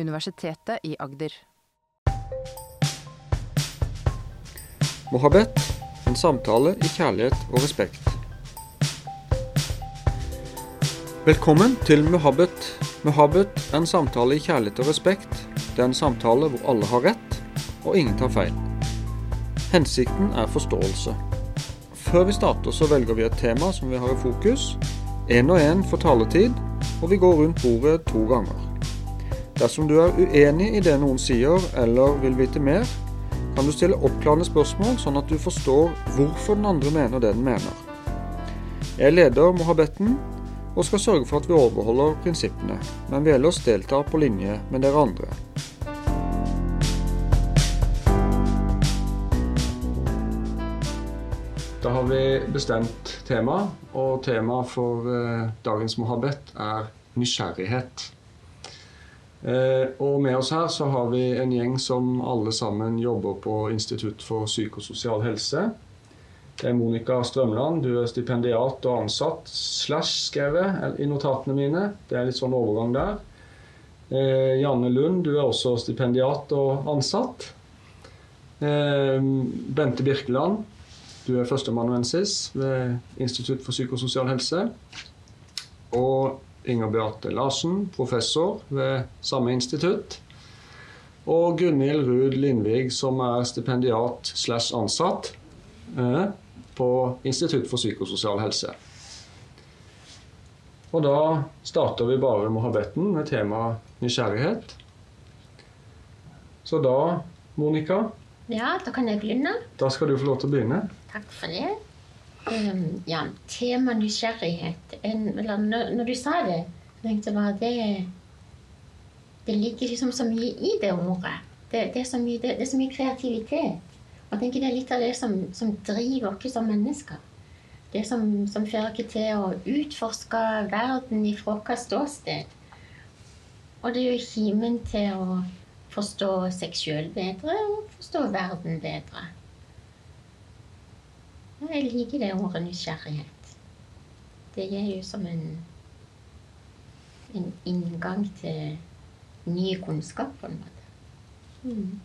Universitetet i Agder. Mohabet en samtale i kjærlighet og respekt. Velkommen til Muhabbet. Muhabbet er en samtale i kjærlighet og respekt. Det er en samtale hvor alle har rett, og ingen tar feil. Hensikten er forståelse. Før vi starter, så velger vi et tema som vi har i fokus. Én og én får taletid, og vi går rundt bordet to ganger. Dersom du er uenig i det noen sier, eller vil vite mer, kan du stille oppklarende spørsmål, sånn at du forstår hvorfor den andre mener det den mener. Jeg leder Mohabbetten og skal sørge for at vi overholder prinsippene, men vi ellers deltar på linje med dere andre. Da har vi bestemt tema, og temaet for eh, dagens Mohabet er nysgjerrighet. Eh, og med oss her så har vi en gjeng som alle sammen jobber på Institutt for psykososial helse. Det er Monica Strømland, du er stipendiat og ansatt, slash skrevet i notatene mine. Det er litt sånn overgang der. Eh, Janne Lund, du er også stipendiat og ansatt. Eh, Bente Birkeland, du er førsteamanuensis ved Institutt for psykososial helse. Og Inger Beate Larsen, professor ved samme institutt. Og Gunhild Ruud Lindvig, som er stipendiat slash ansatt eh, på Institutt for psykososial helse. Og da starter vi bare mohabbetten med tema nysgjerrighet. Så da, Monica, Ja, da kan jeg begynne. da skal du få lov til å begynne. Takk for det. Um, ja, tema nysgjerrighet. En, når, når du sa det, tenkte jeg bare det Det ligger liksom så mye i det ordet. Det, det, er, mye, det, det er så mye kreativitet. Og jeg tenker Det er litt av det som, som driver oss som mennesker. Det som, som fører oss til å utforske verden ifra vårt ståsted. Og det er jo kimen til å forstå seg sjøl bedre og forstå verden bedre. Jeg liker det ordet nysgjerrighet. Det gir jo som en, en inngang til ny kunnskap, på en måte. Mm.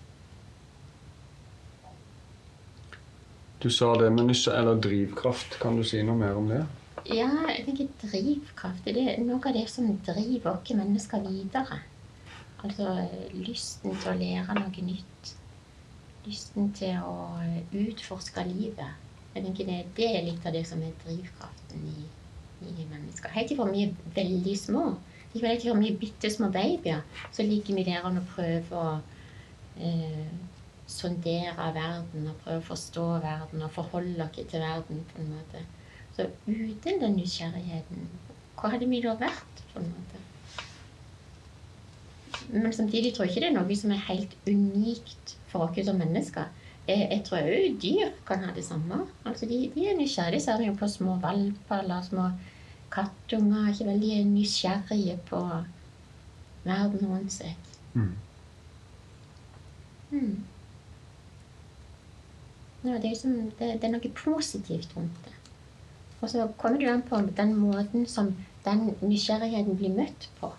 Du sa det med nysgjerrighet, eller drivkraft. Kan du si noe mer om det? Ja, jeg tenker drivkraft. Det er noe av det som driver oss mennesker videre. Altså lysten til å lære noe nytt. Lysten til å utforske livet. Jeg tenker det, det er litt av det som er drivkraften i, i mennesker. Helt ifra vi er veldig små, helt fra vi er bitte små babyer, så ligger vi der og prøver å eh, sondere verden og prøve å forstå verden og forholde oss til verden på en måte. Så uten den nysgjerrigheten, hvor hadde vi da vært? på en måte? Men samtidig tror jeg ikke det er noe som er helt unikt for oss som mennesker. Jeg, jeg tror òg dyr kan ha det samme. Altså de, de er nysgjerrige. Jo på små valper eller små kattunger. Ikke veldig nysgjerrige på verden rundt seg. Mm. Mm. Ja, det, er liksom, det, det er noe positivt rundt det. Og så kommer det an på den måten som den nysgjerrigheten blir møtt på.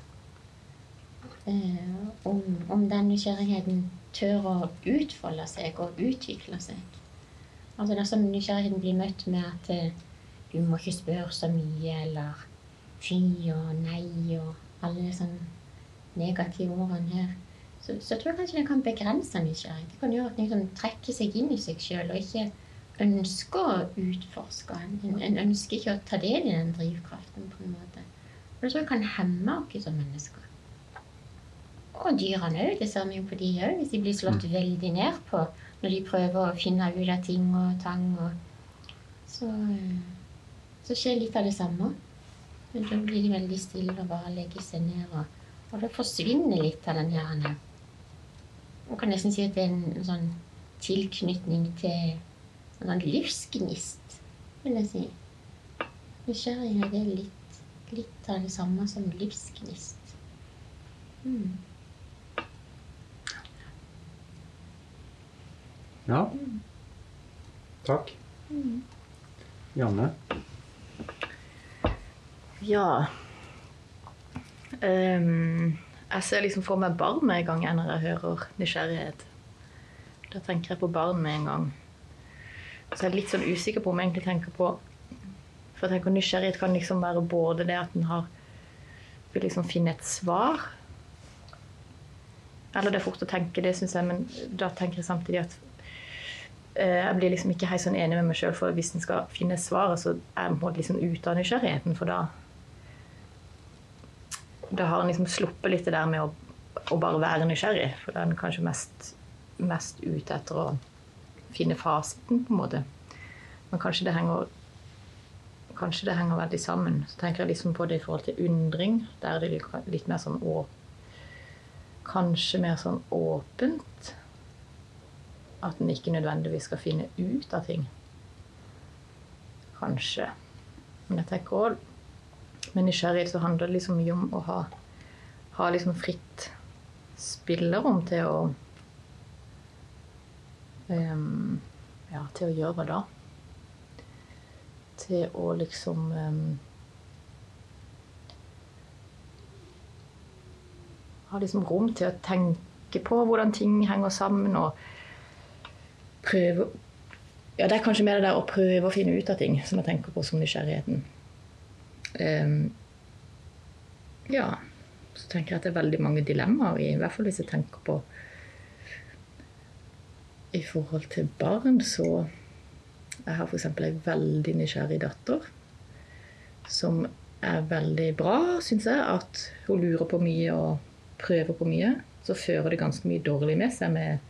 Eh, om, om den nysgjerrigheten tør å utfolde seg og utvikle seg. Altså Dersom nysgjerrigheten blir møtt med at eh, du må ikke spørre så mye, eller fy og nei og alle sånne negative ordene her, så, så tror jeg kanskje det kan begrense nysgjerrighet. Det kan gjøre at en trekker seg inn i seg sjøl og ikke ønsker å utforske. En, en ønsker ikke å ta del i den drivkraften på en måte. Og det tror jeg kan hemme oss som mennesker. Og dyrene òg. Det ser jo på de òg, hvis de blir slått Mm. veldig ned på når de prøver å finne ut av ting og tang. Og så, eh, så skjer litt av det samme. Men da blir de veldig stille og bare legger seg ned. Og, og da forsvinner litt av den her Man kan nesten si at det er en, sånn tilknytning til en sånn livsgnist, vil jeg si. Nysgjerrighet er litt, litt av det samme som livsgnist. Mm. Ja. Takk. Janne? Ja. um, Jeg ser liksom for meg barn med en gang jeg når jeg hører nysgjerrighet. Da tenker jeg på barn med en gang. Så jeg er litt sånn usikker på om jeg egentlig tenker på For jeg tenker nysgjerrighet kan liksom være både det at en har vil liksom finne et svar. Eller det er fort å tenke det, syns jeg, men da tenker jeg samtidig at jeg blir liksom ikke helt sånn enig med meg sjøl, for hvis en skal finne svaret, så er jeg på liksom ute av nysgjerrigheten, for da Da har en liksom sluppet litt det der med å, å bare være nysgjerrig, for da er en kanskje mest, mest ute etter å finne fasiten, på en måte. Men kanskje det henger Kanskje det henger veldig sammen. Så tenker jeg liksom på det i forhold til undring. Der er det litt mer sånn å, Kanskje mer sånn åpent. At en ikke nødvendigvis skal finne ut av ting. Kanskje. Men jeg tenker òg med nysgjerrighet så handler det liksom mye om å ha, ha liksom fritt spillerom til å um, Ja, til å gjøre hva da? Til å liksom um, Ha liksom rom til å tenke på hvordan ting henger sammen, og prøve Ja, det er kanskje mer det der å prøve å finne ut av ting som jeg tenker på som nysgjerrigheten. Um, ja, så tenker jeg at det er veldig mange dilemmaer i, hvert fall hvis jeg tenker på I forhold til barn, så Jeg har f.eks. ei veldig nysgjerrig datter som er veldig bra, syns jeg. At hun lurer på mye og prøver på mye. Så fører det ganske mye dårlig med seg med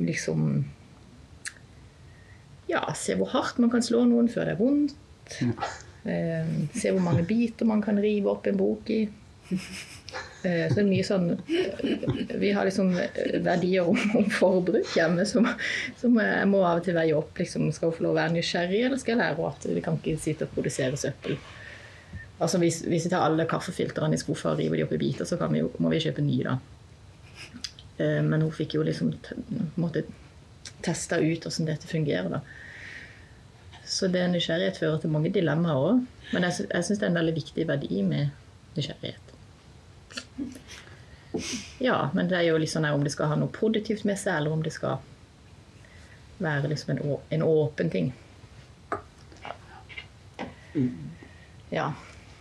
liksom Ja, se hvor hardt man kan slå noen før det er vondt. Eh, se hvor mange biter man kan rive opp en bok i. Eh, så det er mye sånn Vi har liksom verdier om, om forbruk hjemme som, som, jeg må av og til veie opp. Liksom, skal hun få lov å være nysgjerrig, eller skal jeg lære henne at vi kan ikke sitte og produsere søppel? Altså Hvis, hvis vi tar alle kaffefiltrene i skuffa og river de opp i biter, så vi, må vi kjøpe nye, da. Eh, men hun fikk jo liksom måtte testa ut hvordan dette fungerer, da. Så det nysgjerrighet fører til mange dilemmaer òg. Men jeg, jeg syns det er en veldig viktig verdi med nysgjerrighet. Ja, men det er jo sånn om det skal ha noe produktivt med seg, eller om det skal være liksom en, en åpen ting. Ja.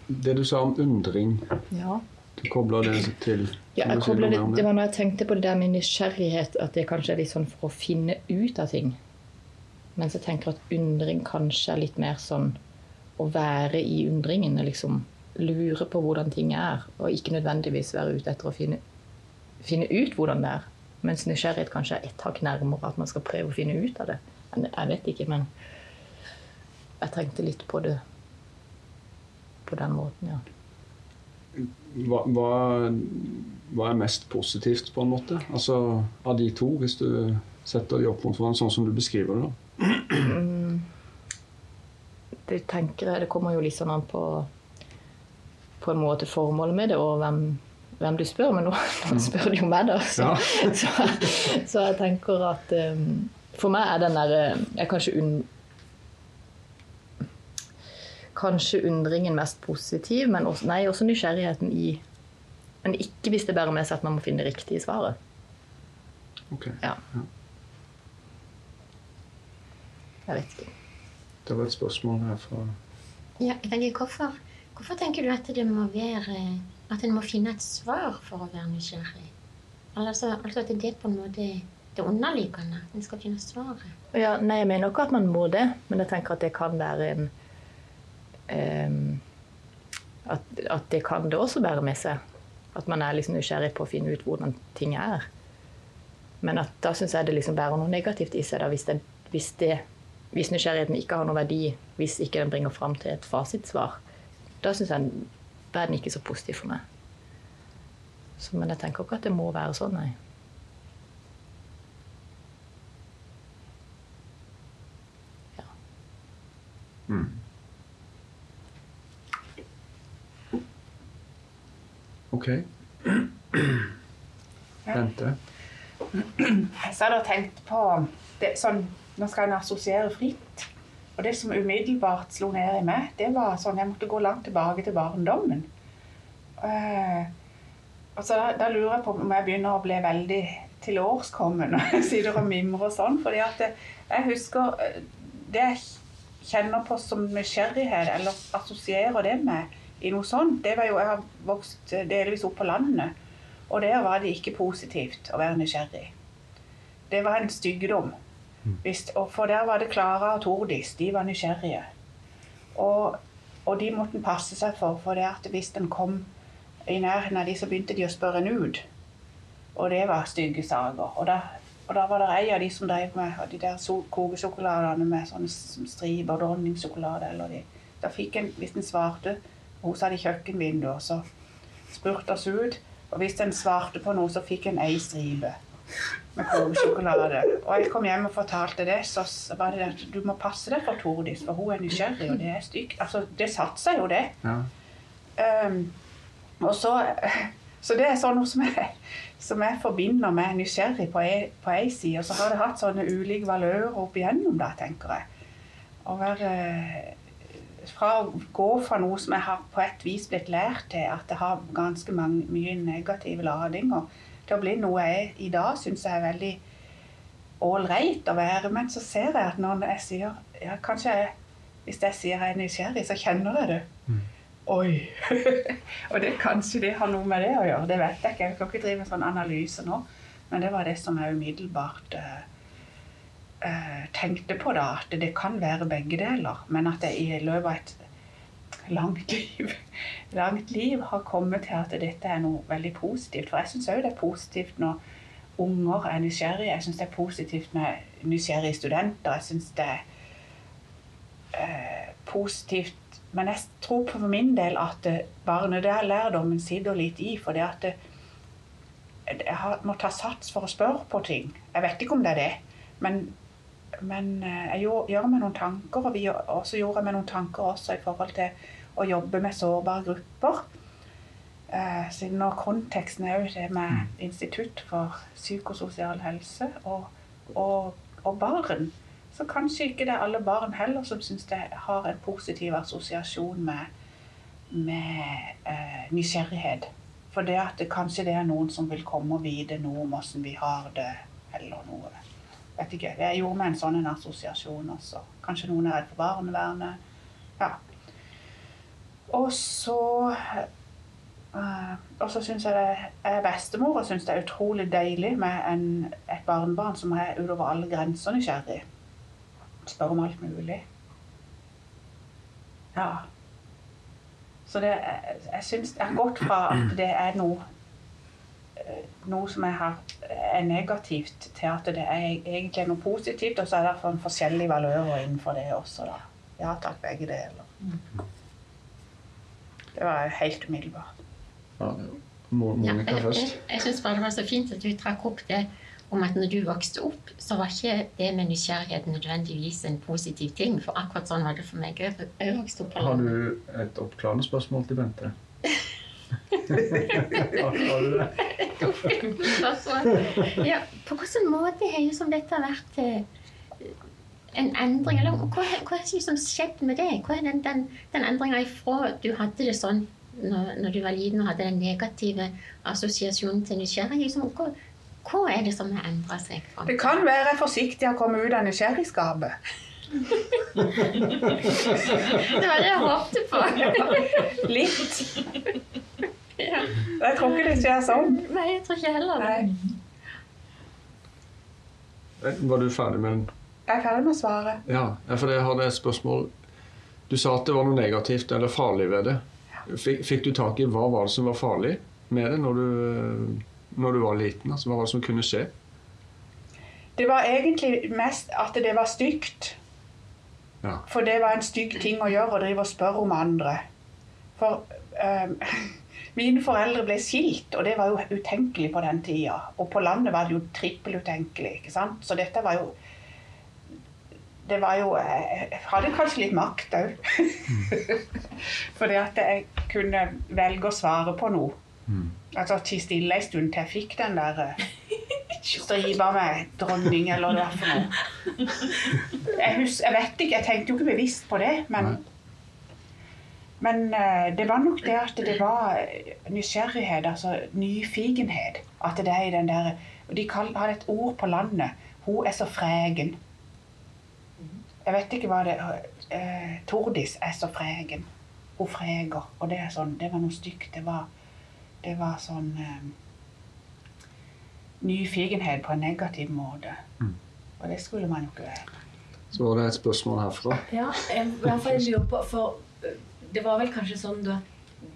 Det du sa om undring, ja. Du kobler det til Ja, jeg kobler det, det var når jeg tenkte på det der med nysgjerrighet, at det kanskje er litt sånn for å finne ut av ting. Mens jeg tenker at undring kanskje er litt mer sånn å være i undringen. liksom lure på hvordan ting er, og ikke nødvendigvis være ute etter å finne, finne ut hvordan det er. Mens nysgjerrighet kanskje er ett hakk nærmere at man skal prøve å finne ut av det. Jeg vet ikke, men jeg tenkte litt på det på den måten, ja. Hva, hva, hva er mest positivt, på en måte? Altså av de to, hvis du setter de opp mot hverandre sånn som du beskriver det? da? Det tenker det kommer jo litt sånn an på på en måte formålet med det, og hvem, hvem du spør. Men nå, nå spør du jo meg, da. Så, Ja. så, så jeg tenker at um, For meg er den derre Jeg kanskje un, Kanskje undringen mest positiv, men også, nei, også nysgjerrigheten i Men ikke hvis det bærer med seg at man må finne det riktige svaret. Ok. Ja. Jeg vet ikke. Det var et spørsmål her fra Ja, jeg tenker, hvorfor, hvorfor tenker du at det må være At en må finne et svar for å være nysgjerrig? Altså, altså at det er på en måte det underliggende. En skal finne svaret. Ja, nei, jeg mener ikke at man må det, men jeg tenker at det kan være en at, at det kan det også bære med seg. At man er liksom nysgjerrig på å finne ut hvordan ting er. Men at da syns jeg det liksom bærer noe negativt i seg. Da, hvis, det, hvis, det, hvis nysgjerrigheten ikke har noen verdi, hvis ikke den bringer fram til et fasitsvar, da syns jeg da er den ikke så positiv for meg. Så, men jeg tenker ikke at det må være sånn, nei. Ja. Ok. Bente? Så hadde jeg tenkt på det, sånn, Nå skal en assosiere fritt. Og det som umiddelbart slo ned i meg, det var sånn Jeg måtte gå langt tilbake til barndommen. Eh, Altså, da, da lurer jeg på om jeg begynner å bli veldig tilårskommen når jeg sitter og mimrer og sånn. fordi at det, jeg husker eh, det jeg kjenner på som nysgjerrighet, eller assosierer det med i noe sånt, det var jo Jeg har vokst delvis opp på landet, og der var det ikke positivt å være nysgjerrig. Det var en styggedom. Og for der var det Klara og Tordis. De var nysgjerrige. Og, og de måtte en passe seg for, for det at hvis en kom i nærheten av de, så begynte de å spørre en ut. Og det var stygge saker. Og da, og da var det ei av de som drev med de der kokesjokoladene med sånne striper, dronningsjokolade eller de. Da fikk en, hvis en svarte Hun satt i kjøkkenvinduet, så spurte oss ut. Og hvis en svarte på noe, så fikk en ei stripe med kokesjokolade. Og jeg kom hjem og fortalte det, så var det at du må passe deg for Tordis, for hun er nysgjerrig, og det er stygt. Altså, det satte seg jo, det. Ja. Um, og så, så det er sånn noe som jeg, som jeg forbinder med nysgjerrig på ei side. Og så har det hatt sånne ulike valører opp igjennom, da, tenker jeg. Å være Fra å gå fra noe som jeg har på et vis blitt lært til, at det har ganske mange, mye negative ladinger, til å bli noe jeg i dag syns er veldig ålreit å være. Men så ser jeg at når jeg sier ja, kanskje jeg, Hvis jeg sier jeg er nysgjerrig, så kjenner jeg det. Oi! og det kanskje det har noe med det å gjøre. Det vet jeg ikke. Jeg kan ikke drive med sånn analyse nå. Men det var det som jeg umiddelbart eh, tenkte på da. At det kan være begge deler. Men at jeg i løpet av et langt liv, langt liv har kommet til at dette er noe veldig positivt. For jeg syns òg det er positivt når unger er nysgjerrige. Jeg syns det er positivt med nysgjerrige studenter. Jeg syns det er eh, positivt men jeg tror på min del at eh, barnelærdommen sitter litt i. For det at det, jeg må ta sats for å spørre på ting. Jeg vet ikke om det er det. Men, men eh, jeg gjorde, gjør meg noen tanker, og vi også gjorde meg noen tanker også i forhold til å jobbe med sårbare grupper. Eh, siden konteksten er jo det med Institutt for psykososial helse og, og, og barn. Så kanskje ikke det er alle barn heller som syns det har en positiv assosiasjon med, med eh, nysgjerrighet. For det at det, kanskje det er noen som vil komme og vite noe om åssen vi har det, eller noe. Vet ikke. Jeg gjorde meg en sånn en assosiasjon også. Kanskje noen er redd for barnevernet. Ja. Og så eh, og så syns jeg det jeg er bestemor og syns det er utrolig deilig med en, et barnebarn som er utover alle grenser nysgjerrig. Spør om alt mulig. Ja. Så det, jeg, jeg syns jeg har gått fra at det er noe noe som jeg har, er negativt, til at det er egentlig noe positivt. Og så er det for en forskjellige valører innenfor det også, da. Jeg har tatt begge deler. Det var helt umiddelbart. Ja, Mo- Ja, jeg først. jeg, jeg syns bare det var så fint at du trakk opp det om at når du vokste opp, så var ikke det med nysgjerrighet nødvendigvis en positiv ting. For akkurat sånn var det for meg. Jeg jeg vokste opp på Har du et oppklarende spørsmål til Bente? ja, på hvilken måte har liksom dette vært eh, en endring? Eller hva, hva har liksom skjedd med det? Hva er den, den, den endringa ifra du hadde det sånn når, når du var liten og hadde den negative assosiasjonen til nysgjerrig? Liksom, hva, hva er det som har endra seg? Fra? Det kan være forsiktig å komme ut av nysgjerrigskapet. Det var det jeg håpte på. Litt. Ja. Jeg tror ikke det skjer sånn. Nei, jeg tror ikke heller det. Nei. Eh, Var du ferdig med den? Jeg er ferdig med svaret. Ja, ja, for jeg hadde et spørsmål. Du sa at det var noe negativt eller farlig ved det. Fikk, fikk du tak i hva var det som var farlig med det når du, når du var liten? Altså, hva var det som kunne skje? Det var egentlig mest at det var stygt. Ja. For det var en stygg ting å gjøre å drive og spørre om andre. For ehm, mine foreldre ble skilt, og det var jo utenkelig på den tida. Og på landet var det jo trippelutenkelig. ikke sant? Så dette var jo Det var jo Jeg hadde kanskje litt makt òg. Fordi at jeg kunne velge å svare på noe. Altså tie stille en stund til jeg fikk den der stripa med dronning, eller hva for noe. Jeg, hus, jeg vet ikke, jeg tenkte jo ikke bevisst på det, men Men eh, det var nok det at det var eh, nysgjerrighet, altså nyfikenhet. At det er i den der og De hadde et ord på landet. Hun er så fregen. Jeg vet ikke hva det eh, Tordis er så fregen. Hun freger. Og det sånn, det var noe stygt. Det var, det var sånn eh, Nyfikenhet på en negativ måte. Mm. Og det skulle man jo ikke være. Så var det et spørsmål herfra. Ja, jeg, i hvert fall jeg lurer på, for øh, det var vel kanskje sånn da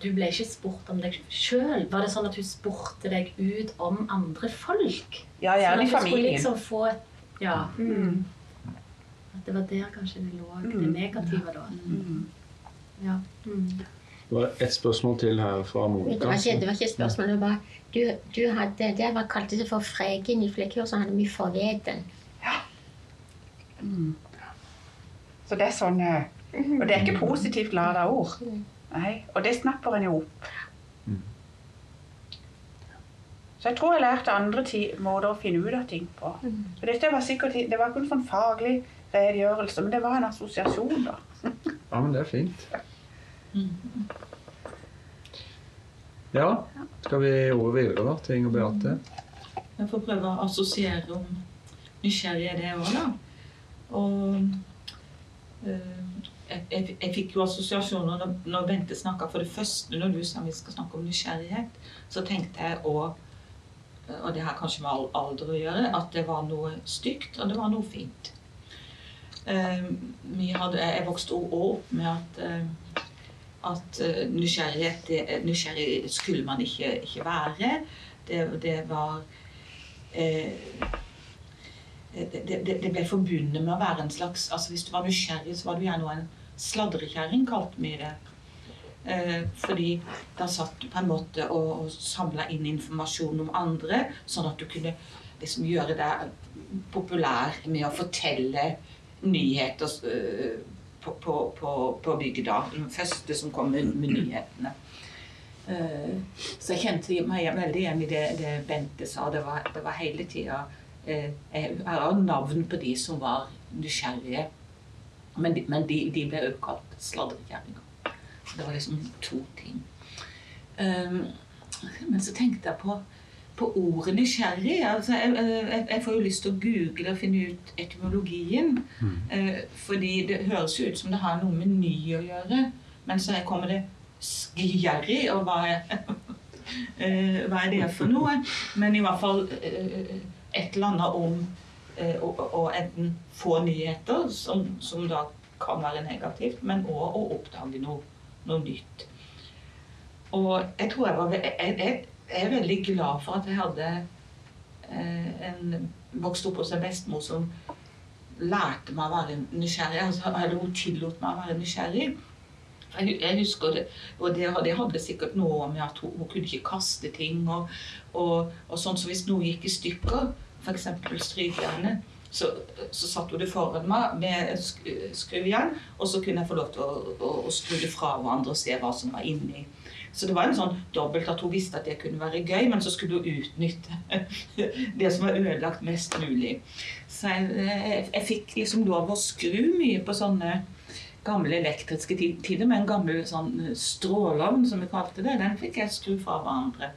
du ble ikke spurt om deg sjøl. Var det sånn at hun spurte deg ut om andre folk? Ja, gjerne i sånn at du skulle familien. liksom få et Ja. Mm. At det var der kanskje det lå, det Mm. negative, da. Mm. Ja. Mm. Det var et spørsmål til her fra Det Monica. var ikke, det var ikke et spørsmål. Det var, du, du hadde, det var kalte det for fregen i Flekkjord, hadde vi forveden. Mm. Så det er sånn eh, Og det er ikke positivt lada ord. Nei, og det snapper en jo opp. Mm. Så jeg tror jeg lærte andre måter å finne ut av ting på. Så dette var sikkert, Det var ikke en sånn faglig redegjørelse, men det var en assosiasjon, da. Ja, men det er fint. Ja, skal vi over videre da, til Inger Beate? Jeg får prøve å assosiere om nysgjerrig er det òg, da. Og eh, jeg, jeg, jeg fikk jo assosiasjoner når, når Bente snakka for det første, når du sa vi skal snakke om nysgjerrighet, så tenkte jeg òg, og det har kanskje med alder å gjøre, at det var noe stygt, og det var noe fint. Eh, hadde, jeg vokste også opp med at eh, at eh, nysgjerrighet det, nysgjerrig skulle man ikke, ikke være. Det, det var eh, det, det, det ble forbundet med å være en slags altså Hvis du var nysgjerrig, så var du gjerne en sladrekjerring, kalte vi det. Eh, fordi da satt du på en måte og, og samla inn informasjon om andre, sånn at du kunne liksom gjøre deg populær med å fortelle nyheter eh, på, på, på, på bygda. Den første som kom med, med nyhetene. Eh, så jeg kjente meg veldig igjen i det, det Bente sa. Det var, det var hele tida eh, Jeg har navn på de som var nysgjerrige. Men de, men de, de ble også kalt sladrekjerringer. Det var liksom to ting. Um, men så tenkte jeg på, på ordet nysgjerrig. Altså, jeg, jeg, jeg får jo lyst til å google og finne ut etymologien. Eh, fordi det høres jo ut som det har noe med ny å gjøre. Men så kommer det 'skjerrig', og hva er, eh, hva er det for noe? Men i hvert fall eh, et eller annet om eh, å, enten få nyheter, som, som da kan være negativt, men òg å oppdage noe, noe nytt. Og jeg tror jeg var jeg, jeg, er veldig glad for at jeg hadde eh, en vokste opp hos en bestemor som lærte meg å være nysgjerrig. Altså, eller hun tillot meg å være nysgjerrig. Jeg, jeg husker det, og det, det hadde sikkert noe med at hun, hun kunne ikke kaste ting. Og, og, og sånn, så hvis noe gikk i stykker, f.eks. strykejernet, så, så satte hun det foran meg med sk- skrujern, og så kunne jeg få lov til å, å, å skru det fra hverandre og se hva som var inni. Så det var en sånn dobbelt at hun visste at det kunne være gøy, men så skulle hun utnytte det som var ødelagt, mest mulig. Så jeg, jeg, jeg fikk liksom lov å skru mye på sånne gamle elektriske tider, med en gammel sånn strålovn, som vi kalte det. Den fikk jeg skru fra hverandre.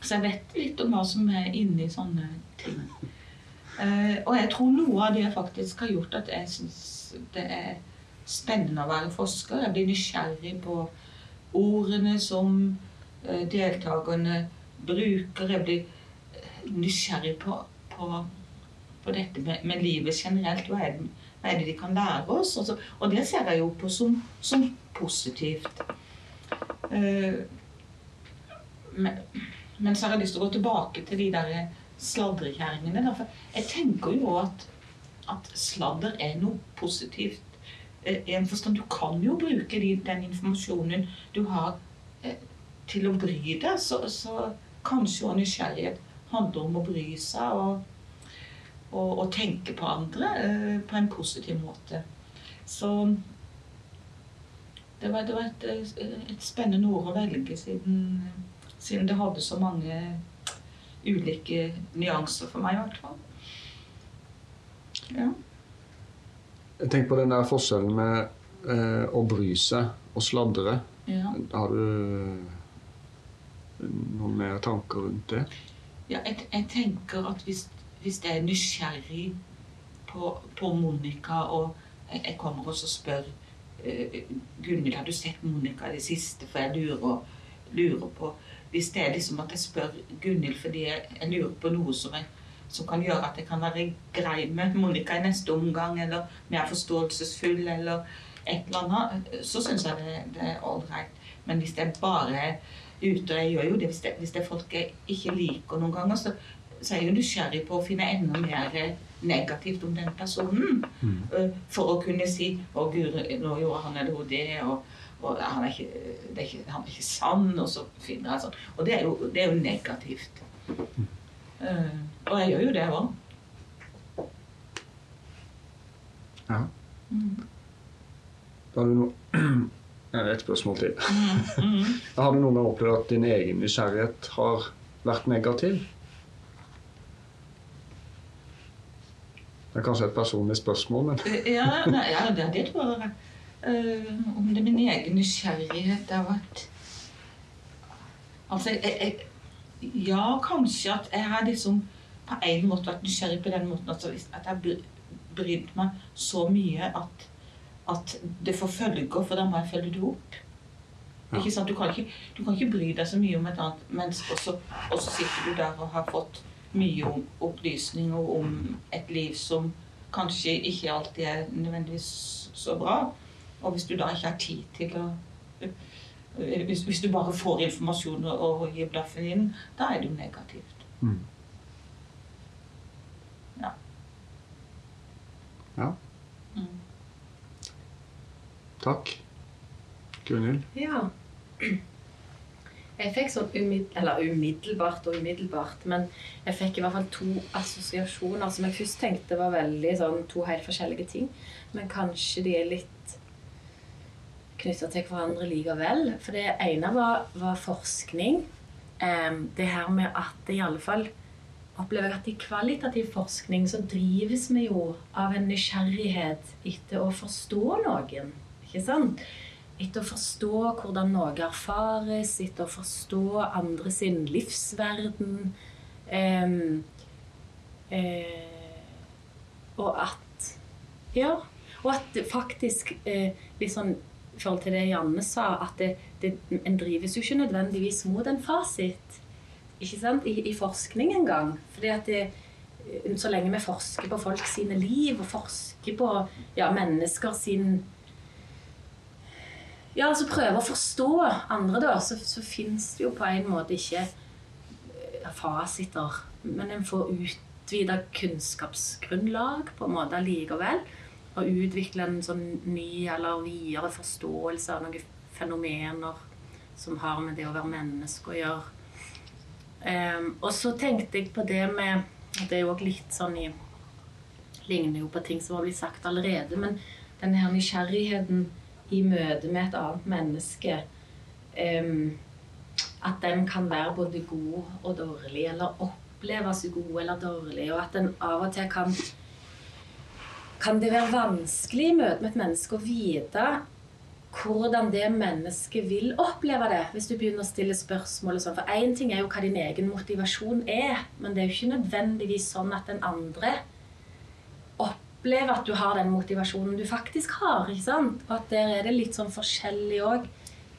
Så jeg vet litt om hva som er inni sånne ting. Eh, og jeg tror noe av det faktisk har gjort at jeg syns det er spennende å være forsker. Jeg blir nysgjerrig på ordene som eh, deltakerne bruker. Jeg blir eh, nysgjerrig på, på, på dette med, med livet generelt. Hva er, det, hva er det de kan lære oss? Og, så, og det ser jeg jo på som, som positivt. Eh, men, men så har jeg lyst til å gå tilbake til de der sladrekjerringene. Jeg tenker jo at, at sladder er noe positivt. Eh, en forstand, Du kan jo bruke den informasjonen du har eh, til å bry deg. Så, så kanskje òg nysgjerrighet handler om å bry seg og, og, og tenke på andre eh, på en positiv måte. Så det var, det var et, et spennende ord å velge, siden, siden det hadde så mange ulike nyanser for meg, i hvert fall. Ja. Tenker på den der forskjellen med eh, å bry seg og sladre. Ja. Har du noen mer tanker rundt det? Ja, jeg, jeg tenker at hvis, hvis jeg er nysgjerrig på, på Monica, og jeg, jeg kommer og spør eh, Gunhild, har du sett Monica i det siste? For jeg lurer, lurer på Hvis det er liksom at jeg spør Gunhild fordi jeg, jeg lurer på noe som, jeg, som kan gjøre at jeg kan være grei med Monica i neste omgang, eller mer forståelsesfull, eller et eller annet, så syns jeg det, det er ålreit. Men hvis jeg bare er ute, og jeg gjør jo det hvis det, hvis det er folk jeg ikke liker noen ganger, så, så er jeg jo nysgjerrig på å finne enda mer negativt om den personen. Eh, For å kunne si 'Å, gud, nå gjorde han eller hun det', og, og han, er ikke, det er ikke, 'han er ikke sann', og så finner jeg sånn. Og det er jo, det er jo negativt. Eh, og jeg gjør jo det òg. Ja. Da har du noe Et spørsmål til. Har du noen gang opplevd at din egen nysgjerrighet har vært negativ? Det er kanskje et personlig spørsmål, men Ja, nei, ja det, det tror jeg. Uh, om det er min egen nysgjerrighet har vært Altså, jeg, jeg, ja, kanskje at jeg har liksom på en måte vært nysgjerrig på den måten altså, at jeg brydd meg så mye at, at det får følger, for da må jeg følge det opp. Ja. Ikke sant? Du, kan ikke, du kan ikke bry deg så mye om et annet menneske, og så, og så sitter du der og har fått mye om, opplysninger om et liv som kanskje ikke alltid er nødvendigvis så bra. Og hvis du da ikke har tid til å hvis, hvis du bare får informasjon og, og gir blaffen inn, da er det jo negativt. Mm. Ja. Ja. Mm. Takk. Gunhild? Ja. Jeg fikk sånn umiddel, eller umiddelbart og umiddelbart, men jeg fikk i hvert fall to assosiasjoner som jeg først tenkte var veldig sånn to helt forskjellige ting. Men kanskje de er litt knytta til hverandre likevel. For det ene var, var forskning. Det her med at i alle fall opplever jeg at i kvalitativ forskning så drives vi jo av en nysgjerrighet etter å forstå noen. Ikke sant? Etter å forstå hvordan noe erfares, etter å forstå andre sin livsverden. Um, uh, og at Ja. Og at faktisk eh, litt sånn i forhold til det Janne sa, at det, det, en drives jo ikke nødvendigvis mot en fasit ikke sant? I, i forskning engang. Fordi at eh, så lenge vi forsker på folk sine liv, og forsker på ja, mennesker sin Ja, altså prøver å forstå andre, da, så, så fins det jo på en måte ikke eh, fasiter. Men en får utvida kunnskapsgrunnlag på en måte likevel. Og utvikle en sånn ny eller videre forståelse av noen fenomener som har med det å være menneske å gjøre. Um, og så tenkte jeg på det med Det er jo også litt sånn i Ligner jo på ting som har blitt sagt allerede, men denne her nysgjerrigheten i møte med et annet menneske um, At den kan være både god og dårlig, eller oppleves god eller dårlig, og at den av og til kan kan det være vanskelig i møte med et menneske å vite hvordan det mennesket vil oppleve det, hvis du begynner å stille spørsmål. og sånn. For én ting er jo hva din egen motivasjon er, men det er jo ikke nødvendigvis sånn at den andre opplever at du har den motivasjonen du faktisk har. ikke sant? Og at der er det litt sånn forskjellig òg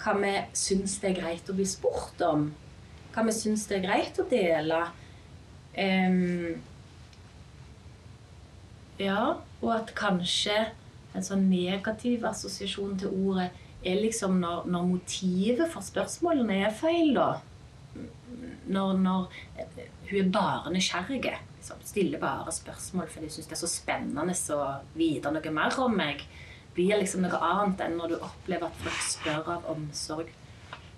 hva vi syns det er greit å bli spurt om. Hva vi syns det er greit å dele. Um, ja, og at kanskje en sånn negativ assosiasjon til ordet er liksom når, når motivet for spørsmålene er feil, da. Når, når eh, hun er bare nysgjerrig. Liksom, stiller bare spørsmål fordi hun syns det er så spennende å vite noe mer om meg. Blir liksom noe annet enn når du opplever at folk spør av omsorg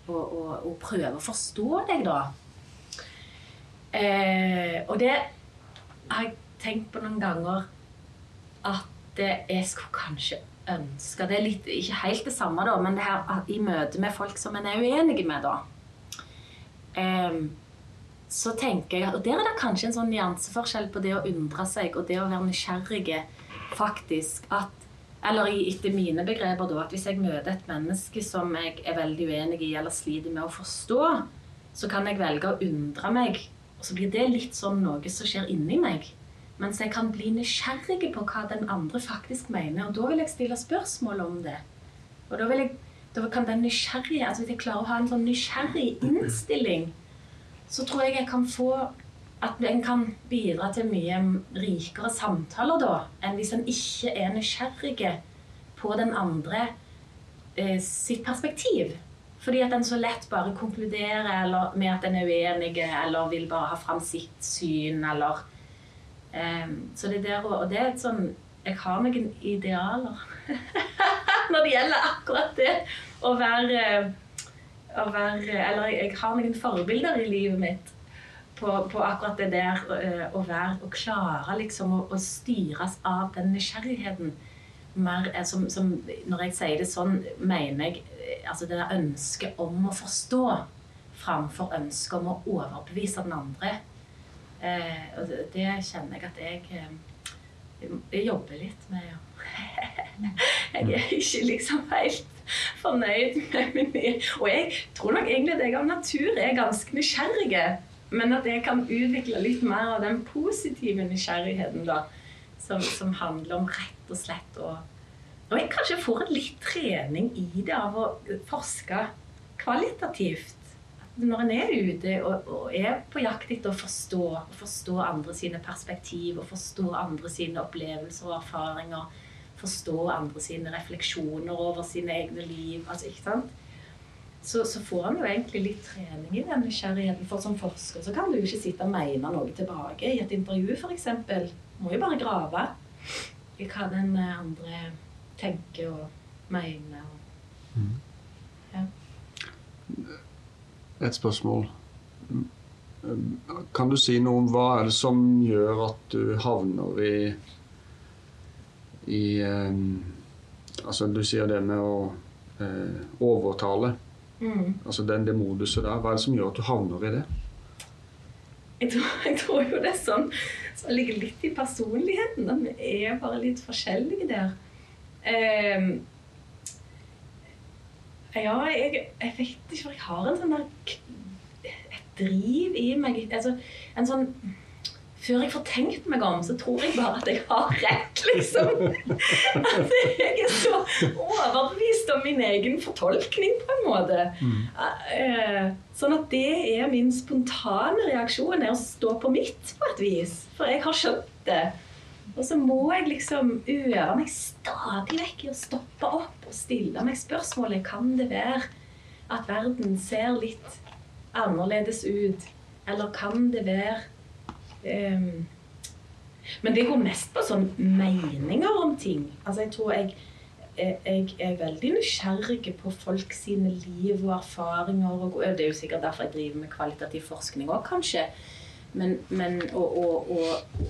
og, og, og prøver å forstå deg, da. Eh, og det har jeg tenkt på noen ganger at jeg skulle kanskje ønske Det er litt, ikke helt det samme, da, men det her i møte med folk som en er uenig med, da. Um, så tenker jeg, og Der er det kanskje en sånn nyanseforskjell på det å undre seg og det å være nysgjerrig. faktisk, At Eller etter mine begreper, da, at hvis jeg møter et menneske som jeg er veldig uenig i eller sliter med å forstå, så kan jeg velge å undre meg, og så blir det litt sånn noe som skjer inni meg. Mens jeg kan bli nysgjerrig på hva den andre faktisk mener, og da vil jeg stille spørsmål om det. Og da, jeg, da kan den nysgjerrige, altså Hvis jeg klarer å ha en sånn nysgjerrig innstilling, så tror jeg jeg kan få at en kan bidra til mye rikere samtaler da, enn hvis en ikke er nysgjerrig på den andre eh, sitt perspektiv. Fordi at en så lett bare konkluderer eller, med at en er uenig, eller vil bare ha fram sitt syn, eller um, Så det der Og det er et sånn Jeg har noen idealer når det gjelder akkurat det å være, å være Eller jeg har noen forbilder i livet mitt på, på akkurat det der uh, å være Å klare liksom å, å styres av den nysgjerrigheten. Mer, eh, som, som, når jeg sier det sånn, mener jeg altså det der ønsket om å forstå framfor ønsket om å overbevise den andre. Eh, og det, kjenner jeg at jeg, eh, jeg jobber litt med. Ja. jeg er ikke liksom helt fornøyd med min Og jeg tror nok egentlig at jeg av natur er ganske nysgjerrig. Men at jeg kan utvikle litt mer av den positive nysgjerrigheten da, som, som handler om rett og slett å og jeg kanskje får litt trening i det av å forske kvalitativt. Når en er ute og, og, er på jakt etter å forstå, forstå andre sine perspektiv, og forstå andre sine opplevelser og erfaringer, forstå andre sine refleksjoner over sine egne liv altså, ikke sant? Så, så får en jo egentlig litt trening i den nysgjerrigheten. For som forsker så kan du jo ikke sitte og mene noe tilbake i et intervju, f.eks. Må jo bare grave i hva den andre tenker og mener. Mm. ja. Et spørsmål. Kan du si noe om hva er det som gjør at du havner i i eh, Altså, du sier det med å eh, overtale. Mm. Altså den, det moduset der. Hva er det som gjør at du havner i det? Jeg tror, jeg tror jo det er sånn som ligger litt i personligheten. At vi er bare litt forskjellige der. Um, ja, jeg, jeg, vet ikke, for jeg har en sånn der Et driv i meg. Altså, en sånn før jeg får tenkt meg om, så tror jeg bare at jeg har rett, liksom. At jeg er så overbevist om min egen fortolkning, på en måte. Mm. Eh, sånn at det er min spontane reaksjon, er å stå på mitt, på et vis. For jeg har skjønt det. Og så må jeg liksom øve meg stadig vekk i å stoppe opp og stille meg spørsmålet Kan det være at verden ser litt annerledes ut? Eller kan det være um, Men det går mest på sånn meninger om ting. Altså jeg tror jeg, jeg er veldig nysgjerrig på folk sine liv og erfaringer. Og, det er jo sikkert derfor jeg driver med kvalitativ forskning òg, kanskje. Men, men og, og, og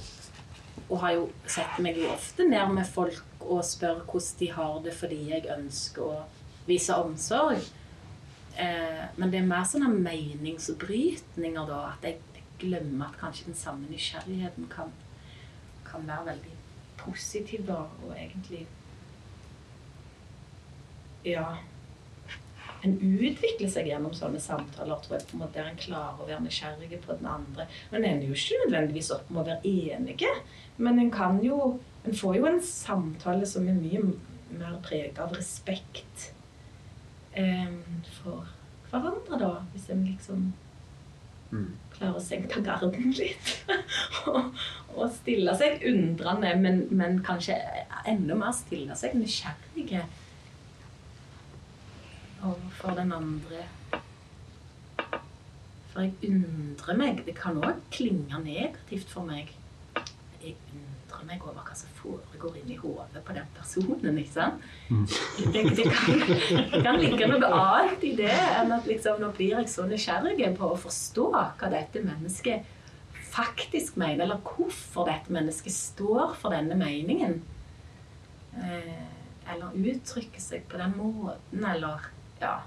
og har jo sett meg jo ofte ned med folk og spør hvordan de har det fordi jeg ønsker å vise omsorg. Eh, men det er mer sånne meningsbrytninger, da. At jeg glemmer at kanskje den samme nysgjerrigheten kan, kan være veldig positiv, da. Og egentlig Ja en utvikler seg gjennom sånne samtaler. tror jeg på en måte Der en klarer å være nysgjerrig på den andre. Men en ender jo ikke nødvendigvis opp med å være enige. Men en kan jo En får jo en samtale som er mye mer preget av respekt eh, for hverandre, da. Hvis en liksom mm. klarer å senke garden litt. og, og, stille seg undrende, men, men kanskje enda mer stille seg nysgjerrige overfor den andre. For jeg undrer meg Det kan òg klinge negativt for meg. Jeg undrer meg over hva som foregår inni hodet på den personen. ikke sant? Mm. Det, det, kan, det, kan, ligge noe annet i det enn at liksom, nå blir jeg så nysgjerrig på å forstå hva dette mennesket faktisk mener, eller hvorfor dette mennesket står for denne meningen. Eh, eller uttrykker seg på den måten, eller ja.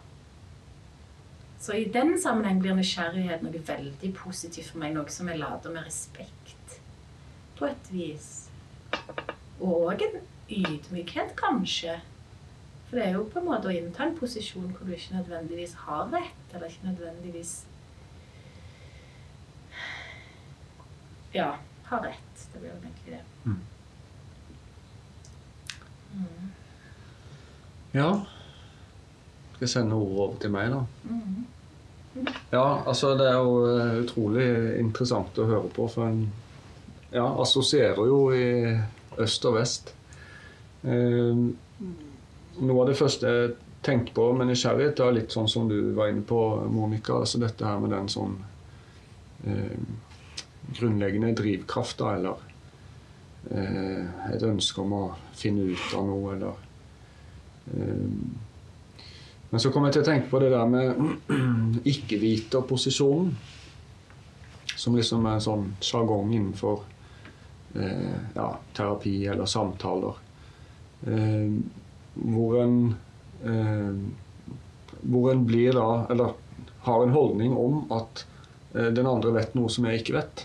Så i den sammenheng blir nysgjerrighet noe veldig positivt for meg. Noe som jeg lader med respekt, på et vis. Og en ydmykhet, kanskje. For det er jo på en måte å innta en posisjon hvor du ikke nødvendigvis har rett, eller ikke nødvendigvis Ja, har rett. Det blir jo egentlig det. Mm. Mm. Ja. Skal sende ordet over til meg, da? Mm. Ja, altså det er jo eh, utrolig interessant å høre på, for en ja, assosierer jo i øst og vest. Eh, noe av det første jeg tenkte på med nysgjerrighet, er litt sånn som du var inne på, Monica. altså Dette her med den sånn eh, grunnleggende drivkraft, da, eller eh, et ønske om å finne ut av noe, eller eh, Men så kom jeg til å tenke på det der med ikke-viterposisjonen, som liksom er en sånn sjargong innenfor eh, ja, terapi eller samtaler. Eh, hvor en eh, hvor en blir da, eller har en holdning om at eh, den andre vet noe som jeg ikke vet.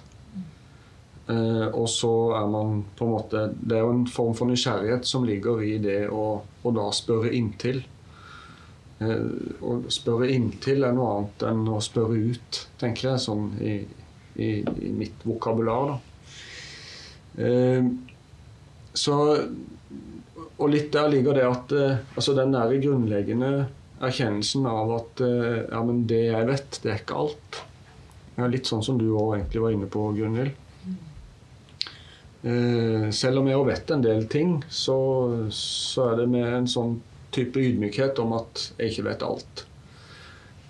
Eh, og så er man på en måte Det er jo en form for nysgjerrighet som ligger i det å, å da spørre inntil. Eh, å spørre inntil er noe annet enn å spørre ut, tenker jeg, sånn i, i, i mitt vokabular. da. Eh, så Og litt der ligger det at eh, altså den der grunnleggende erkjennelsen av at eh, ja, men det jeg vet, det er ikke alt. Ja, litt sånn som du òg egentlig var inne på, Gunhild. Eh, selv om jeg òg vet en del ting, så, så er det med en sånn type ydmykhet om at jeg ikke vet alt.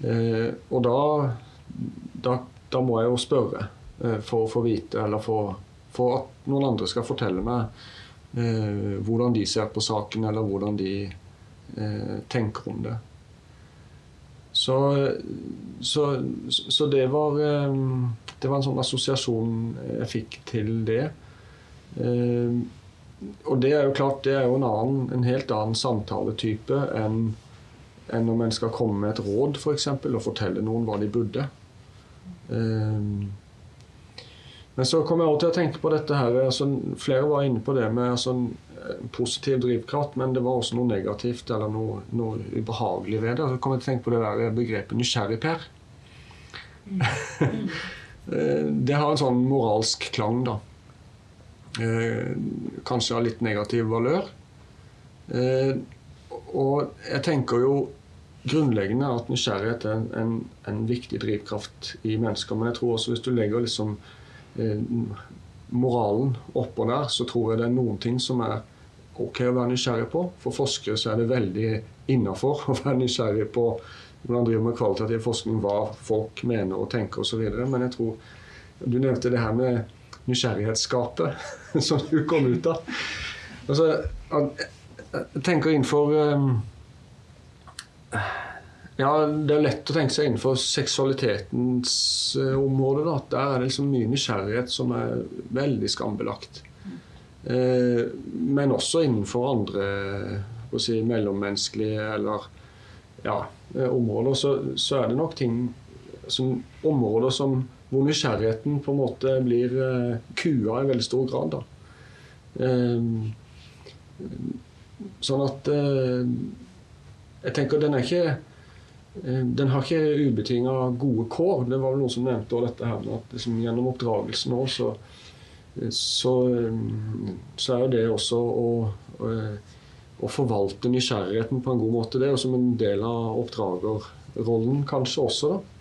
Eh, og da, da, da må jeg jo spørre eh, for å få vite, eller for, for at noen andre skal fortelle meg eh, hvordan de ser på saken, eller hvordan de eh, tenker om det. Så, så, så det var eh, Det var en sånn assosiasjon jeg fikk til det. Eh, og det er jo klart, det er jo en, annen, en helt annen samtaletype enn enn om en skal komme med et råd for eksempel, og fortelle noen hva de burde. Um, men så kom jeg også til å tenke på dette her, altså, Flere var inne på det med altså, positiv drivkraft, men det var også noe negativt eller noe, noe ubehagelig ved det. Så kom jeg til å tenke på det der begrepet nysgjerrig-Per. det har en sånn moralsk klang, da. Eh, kanskje av litt negativ valør. Eh, og jeg tenker jo grunnleggende at nysgjerrighet er en, en, viktig drivkraft i mennesker. Men jeg tror også hvis du legger liksom eh, moralen oppå der, så tror jeg det er noen ting som er ok å være nysgjerrig på. For forskere så er det veldig innafor å være nysgjerrig på man driver med kvalitativ forskning, hva folk mener og tenker osv. Men jeg tror Du nevnte det her med nysgjerrighetsskapet som du kom ut av. Altså, jeg tenker innenfor um, Ja, det er lett å tenke seg innenfor seksualitetens uh, område. Da. Der er det liksom mye nysgjerrighet som er veldig skambelagt. Uh, men også innenfor andre si, mellommenneskelige eller ja, områder, så, så, er det nok ting som områder som hvor nysgjerrigheten på en måte blir uh, kua i veldig stor grad. da. Uh, sånn at uh, Jeg tenker den er ikke den har ikke ubetinga gode kår. Det var vel noen som nevnte dette her at liksom, gjennom oppdragelsen òg, så, så, så, er jo det også å, å, å, forvalte nysgjerrigheten på en god måte. Det er jo som en del av oppdragerrollen kanskje også. da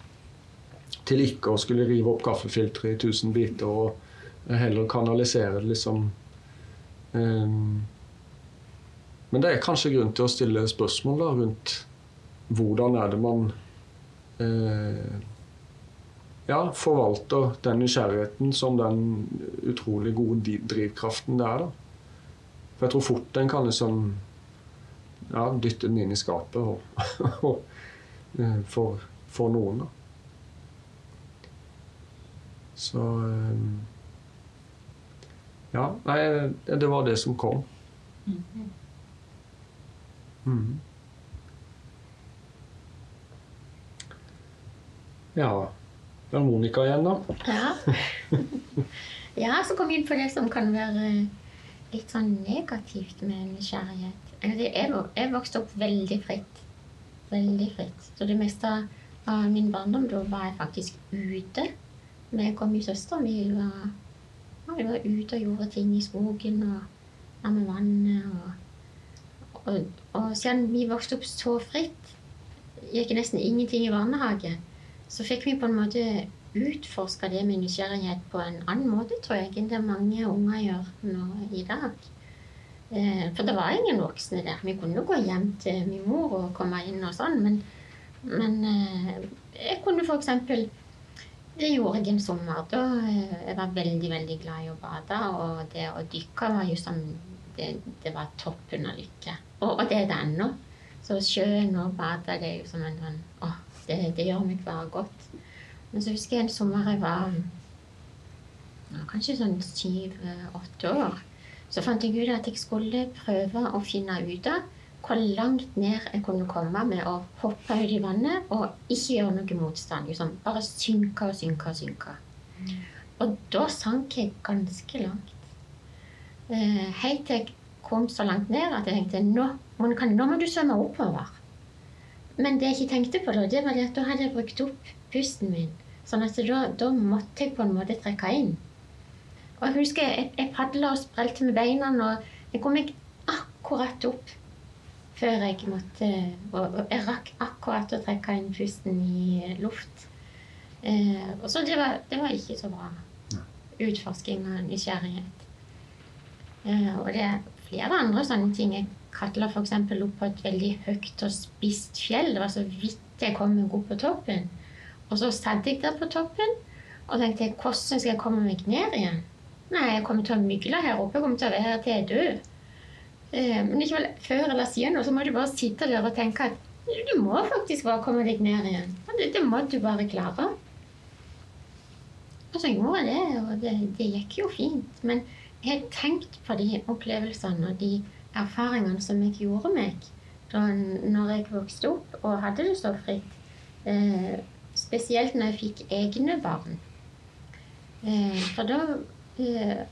til ikke å skulle rive opp kaffefilteret i tusen biter og heller kanalisere det, liksom. Um, men det er kanskje grunn til å stille spørsmål da, rundt hvordan er det man uh, ja, forvalter den nysgjerrigheten som den utrolig gode drivkraften det er. da. For jeg tror fort en kan liksom ja, dytte den inn i skapet og, eh, for, for noen. da. Så ehm, Ja, nei, det var det som kom. Mm. Ja. Det er Monica igjen, da. Ja. ja, så kom vi inn på det som kan være litt sånn negativt med nysgjerrighet. Jeg vokste opp veldig fritt. Veldig fritt. Så det meste av min barndom da var jeg faktisk ute. Meg og min søster vi var, ja, vi var ute og gjorde ting i skogen og var med vannet. Og, og, og siden vi vokste opp så fritt, gikk nesten ingenting i barnehage, så fikk vi på en måte utforska det med nysgjerrighet på en annen måte, tror jeg, enn det mange unger gjør nå i dag. Eh, For det var ingen voksne der. Vi kunne gå hjem til min mor og komme inn og sånn, men, men eh, jeg kunne eksempel Det gjorde jeg en sommer. Da eh, jeg var veldig, veldig glad i å bade, og det å dykke var jo som Det, det var toppen av lykke. Og, og det er det ennå. Så sjøen og badet, det er jo som en sånn Å, det, det gjør meg bare godt. Men så husker jeg en sommer jeg var kanskje sånn syv-åtte år. Så fant jeg ut at jeg skulle prøve å finne ut av hvor langt ned jeg kunne komme med å hoppe ut i vannet og ikke gjøre noe motstand. Liksom bare synke og synke og synke. Og da sank jeg ganske langt. Eh, helt til jeg kom så langt ned at jeg tenkte nå, nå må du svømme oppover. Men det jeg ikke tenkte på da, det var at da hadde jeg brukt opp pusten min. Sånn at da, da måtte jeg på en måte trekke inn. Og jeg husker jeg, jeg padla og sprelte med beina, og jeg kom meg akkurat opp før jeg måtte Og og jeg rakk akkurat å trekke inn pusten i eh, luft. Eh, og så det var, det var ikke så bra. Utforsking og nysgjerrighet. Eh, og det er flere andre sånne ting. Jeg kratla f.eks. opp på et veldig høyt og spist fjell. Det var så vidt jeg kom meg opp på toppen. Og så satt jeg der på toppen og tenkte hvordan skal jeg komme meg ned igjen? Nei, jeg kommer til å mygle her oppe. Jeg kommer til å være her til jeg. Eh, men likevel, før eller siden så må du bare sitte der og tenke at du må faktisk bare komme deg ned igjen. Det, det må du bare klare. Og så gjorde jeg det, og det, det gikk jo fint. Men jeg har tenkt på de opplevelsene og de erfaringene som jeg gjorde meg da når jeg vokste opp og hadde det så fritt. Eh, spesielt når jeg fikk egne barn. Eh, for da eh,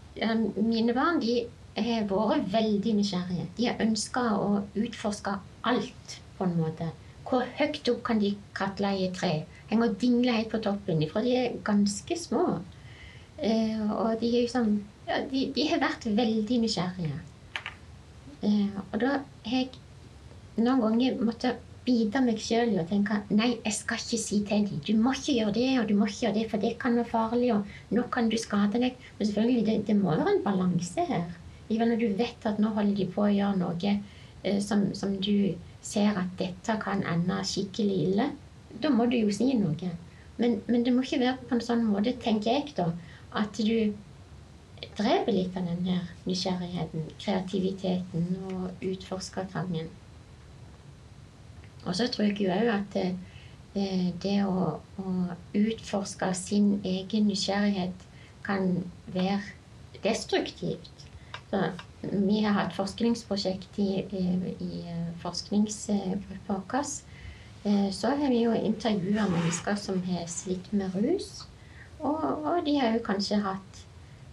Mine barn de har vært veldig nysgjerrige. De har ønska å utforske alt, på en måte. Hvor høyt opp kan de kratre i et tre? Henge og dingle helt på toppen, For de er ganske små. Eh, og de, liksom, ja, de, de har vært veldig nysgjerrige. Eh, og da har jeg noen ganger måttet bite meg sjøl i å tenke nei, jeg skal ikke si til dem du må ikke gjøre det, og du må ikke gjøre det, for det kan være farlig, og nå kan du skade deg. Men selvfølgelig, det, det må være en balanse her. Når du vet at nå holder de på å gjøre noe eh, som, som du ser at dette kan ende skikkelig ille, da må du jo si noe. Men, men det må ikke være på en sånn måte, tenker jeg da, at du dreper litt av den her nysgjerrigheten, kreativiteten og utforskertrangen. Og så tror jeg jo òg at eh, det å, å utforske sin egen nysgjerrighet kan være destruktivt. Vi har hatt forskningsprosjekt i, i, forskningsgruppa vår. Eh, Så har vi jo intervjua mennesker som har slitt med rus. Og, og de har jo kanskje hatt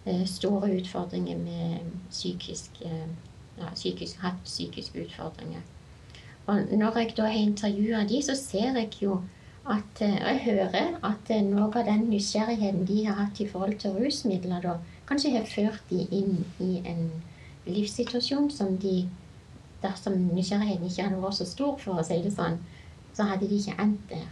eh, store utfordringer med psykisk, eh, ja, psykisk Hatt psykiske utfordringer. Og når jeg da har intervjua de, så ser jeg jo at Og jeg hører at noe av den nysgjerrigheten de har hatt i forhold til rusmidler, da kanskje har ført de inn i en livssituasjon som de Dersom nysgjerrigheten ikke hadde vært så stor, for å si det sånn, så hadde de ikke endt der.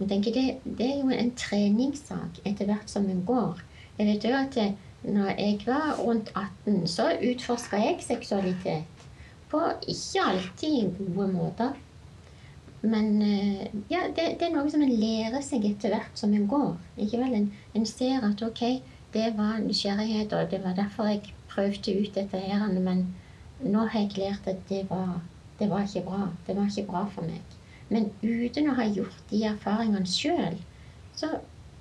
Men tenker det, det er jo en treningssak etter hvert som en går. Jeg vet jo at eh, når jeg var rundt 18, så utforska jeg seksualitet på ikke alltid gode måter. Men eh, ja, det, det er noe som en lærer seg etter hvert som en går. En, en ser at ok, det var nysgjerrighet, og det var derfor jeg prøvde ut dette her, men nå har jeg lært at det var, det var ikke bra. Det var ikke bra for meg. Men uten å ha gjort de erfaringene sjøl, så,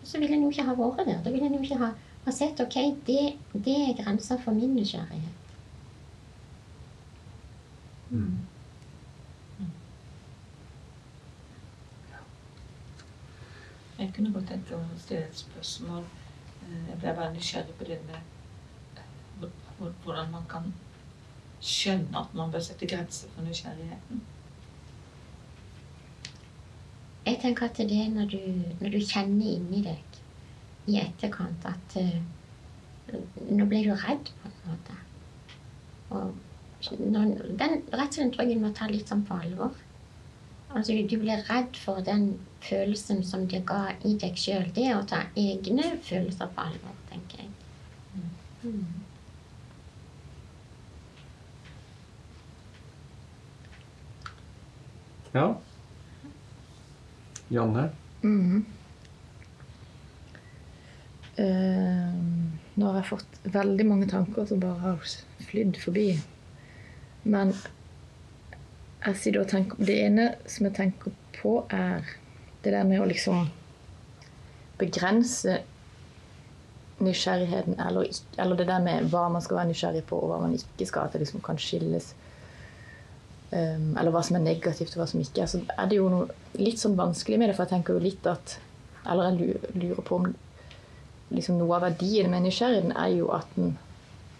så ville en jo ikke ha vært der. Da ville en jo ikke ha, ha sett ok, det, det er grensa for min nysgjerrighet. Jeg kunne godt tenke å stille et spørsmål. Eh, Jeg ble bare nysgjerrig på det med eh, hvordan man kan skjønne at man bør sette grenser for nysgjerrigheten. Jeg tenker at det er når du, når du kjenner inni deg i etterkant at uh, Nå ble du redd, på en måte. Og når, den redselen tror jeg en må ta litt sånn på alvor. Altså, du blir redd for den følelsen som det ga i deg sjøl. Det å ta egne følelser på alvor, tenker jeg. Mm. Ja. Janne? Mm. Uh, nå har jeg fått veldig mange tanker som bare har flydd forbi. Men tenker, det ene som jeg tenker på, er det der med å liksom begrense nysgjerrigheten, eller, eller det der med hva man skal være nysgjerrig på, og hva man ikke skal. At det liksom kan skilles. Um, eller hva som er negativt og hva som ikke er. Så er det jo noe litt sånn vanskelig med det, for jeg tenker jo litt at Eller jeg lurer på om liksom noe av verdien med nysgjerrigheten er jo at den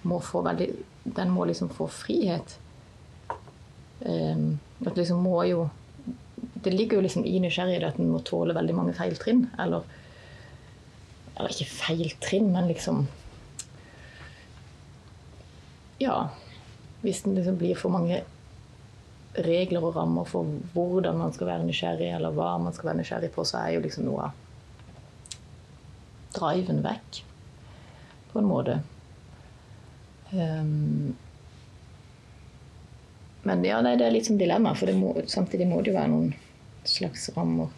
må få veldig Den må liksom få frihet. Um, at liksom må jo Det ligger jo liksom i nysgjerrighet at en må tåle veldig mange feiltrinn. Eller Eller ikke feiltrinn, men liksom Ja. Hvis det liksom blir for mange regler og rammer for hvordan man skal være nysgjerrig, eller hva man skal være nysgjerrig på, så er jo liksom noe av driven vekk, på en måte. Ehm, men ja, nei, det er litt som dilemma, for må, samtidig må det jo være noen slags rammer.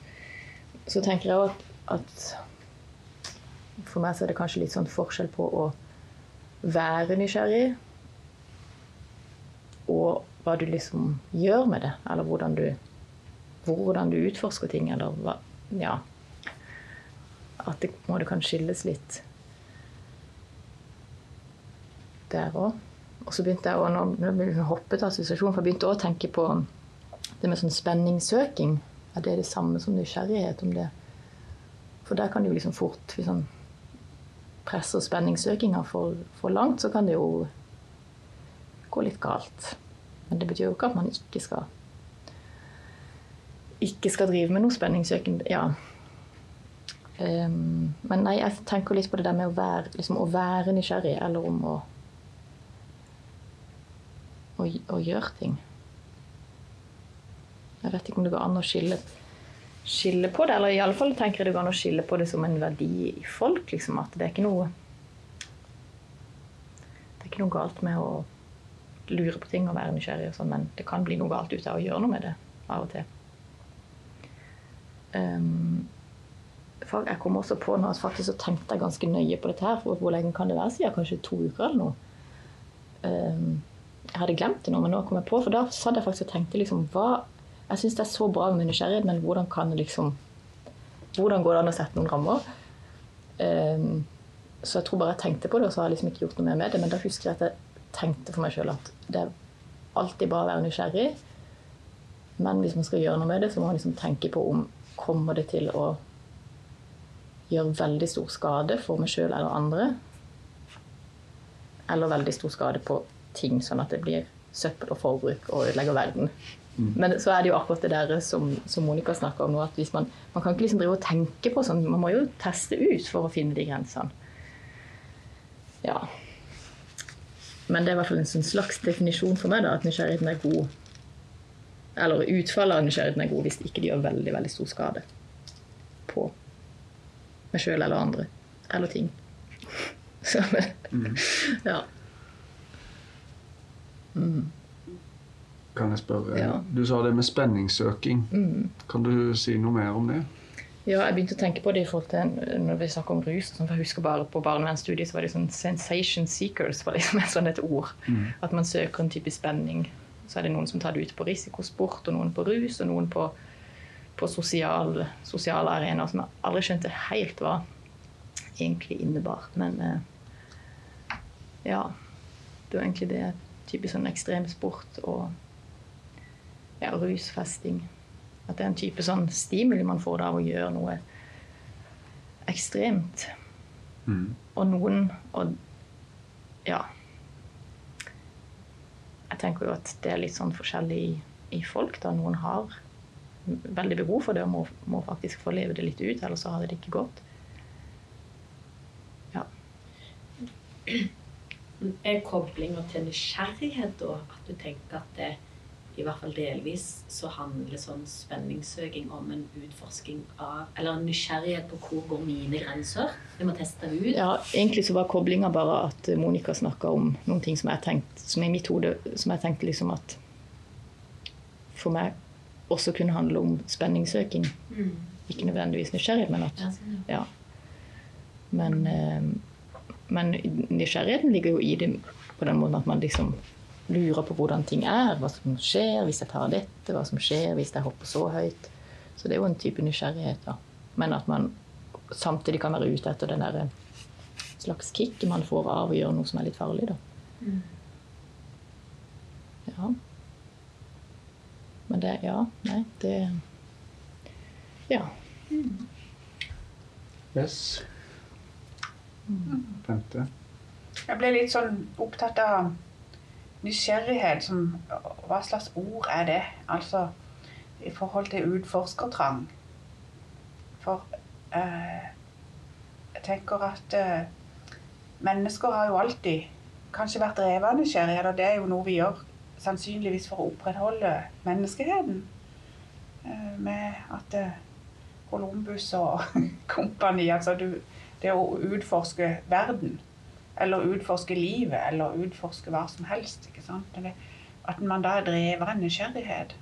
Så tenker jeg også at, at for meg så er det kanskje litt sånn forskjell på å være nysgjerrig og hva du liksom gjør med det, eller hvordan du, hvordan du utforsker ting, eller hva Ja. At det må det kan skilles litt der òg. Og så begynte jeg å, nå nå ble jeg hoppet assosiasjon, for jeg begynte også å tenke på det med sånn spenningssøking. Er det det samme som nysgjerrighet om det? For der kan det jo liksom fort Hvis man presser spenningssøkinga for, for langt, så kan det jo gå litt galt. Men det betyr jo ikke at man ikke skal ikke skal drive med noe spenningssøking. Ja. Um, men nei, jeg tenker litt på det der med å være, liksom, å være nysgjerrig, eller om å, å å gjøre ting. Jeg vet ikke om det går an å skille, skille på det, eller i alle fall tenker jeg det går an å skille på det som en verdi i folk. Liksom, at det er ikke noe Det er ikke noe galt med å lure på ting og være nysgjerrig, og sånn, men det kan bli noe galt ut av å gjøre noe med det av og til. Um, jeg kom også på nå at faktisk så tenkte jeg ganske nøye på dette her. For hvor lenge kan det være siden? Kanskje to uker eller noe. Um, jeg hadde glemt det nå, men nå kom jeg på, for da satt jeg faktisk og tenkte liksom hva Jeg syns det er så bra med nysgjerrighet, men hvordan kan liksom Hvordan går det an å sette noen rammer? Um, så jeg tror bare jeg tenkte på det, og så har jeg liksom ikke gjort noe mer med det. Men da husker jeg at jeg tenkte for meg sjøl at det er alltid bra å være nysgjerrig. Men hvis man skal gjøre noe med det, så må man liksom tenke på om kommer det til å gjøre veldig stor skade for meg sjøl eller andre. Eller veldig stor skade på ting, sånn at det blir søppel og forbruk og ødelegger verden. Men så er det jo akkurat det der som, som Monica snakker om nå, at hvis man, man kan ikke liksom drive og tenke på sånn, man må jo teste ut for å finne de grensene. Ja. Men det er i hvert fall en sånn slags definisjon for meg, da, at nysgjerrigheten er god. Eller utfallet av nysgjerrigheten er god hvis ikke de gjør veldig veldig stor skade på meg sjøl eller andre. Eller ting. Så, men, ja. Kan jeg spørre? Ja. Du sa det med spenningssøking. Mm. Kan du si noe mer om det? Ja, jeg begynte å tenke på det i forhold til når vi snakker om rus. Sånn, jeg husker bare På barnevernsstudiet så var det sånn 'sensation seekers' var liksom et sånn et ord. At man søker en type spenning. Så er det noen som tar det ut på risikosport, og noen på rus, og noen på, på sosial, sosiale arenaer som jeg aldri skjønte helt hva egentlig innebar. Men eh, ja. Det var egentlig det. Type sånn ekstremsport og ja, rusfesting. At det er en type sånn stimuli man får da av å gjøre noe ekstremt. Mm. Og noen og ja, jeg tenker jo at det er litt sånn forskjellig i, i folk. da Noen har veldig behov for det og må, må faktisk få leve det litt ut, ellers så hadde det ikke gått. Ja. Er koblinga til nysgjerrighet da at du tenker at det i hvert fall delvis så handler sånn spenningssøking om en utforsking av Eller en nysgjerrighet på hvor går mine grenser? Jeg må teste ut. ja, Egentlig så var koblinga bare at Monica snakka om noen ting som jeg tenkte, som i mitt hode som jeg tenkte liksom at for meg også kunne handle om spenningssøking. Mm. Ikke nødvendigvis nysgjerrighet, men at Ja, sånn. Men, eh, men nysgjerrigheten ligger jo i det på den måten at man liksom lurer på hvordan ting er. Hva som skjer hvis jeg tar dette, hva som skjer hvis jeg hopper så høyt. Så det er jo en type nysgjerrighet, da. Men at man samtidig kan være ute etter den der slags kicket man får av å gjøre noe som er litt farlig, da. Mm. Ja. Men det Ja, nei, det Ja. Yes. Femte. Jeg ble litt sånn opptatt av nysgjerrighet. Som, hva slags ord er det? Altså i forhold til utforskertrang. For eh, jeg tenker at eh, mennesker har jo alltid kanskje vært drevet av nysgjerrighet, og det er jo noe vi gjør sannsynligvis for å opprettholde menneskeheten. Eh, med at eh, Columbus og kompani Altså du, det å utforske verden. Eller utforske livet, eller utforske hva som helst. ikke sant? At man da er drevet av nysgjerrighet.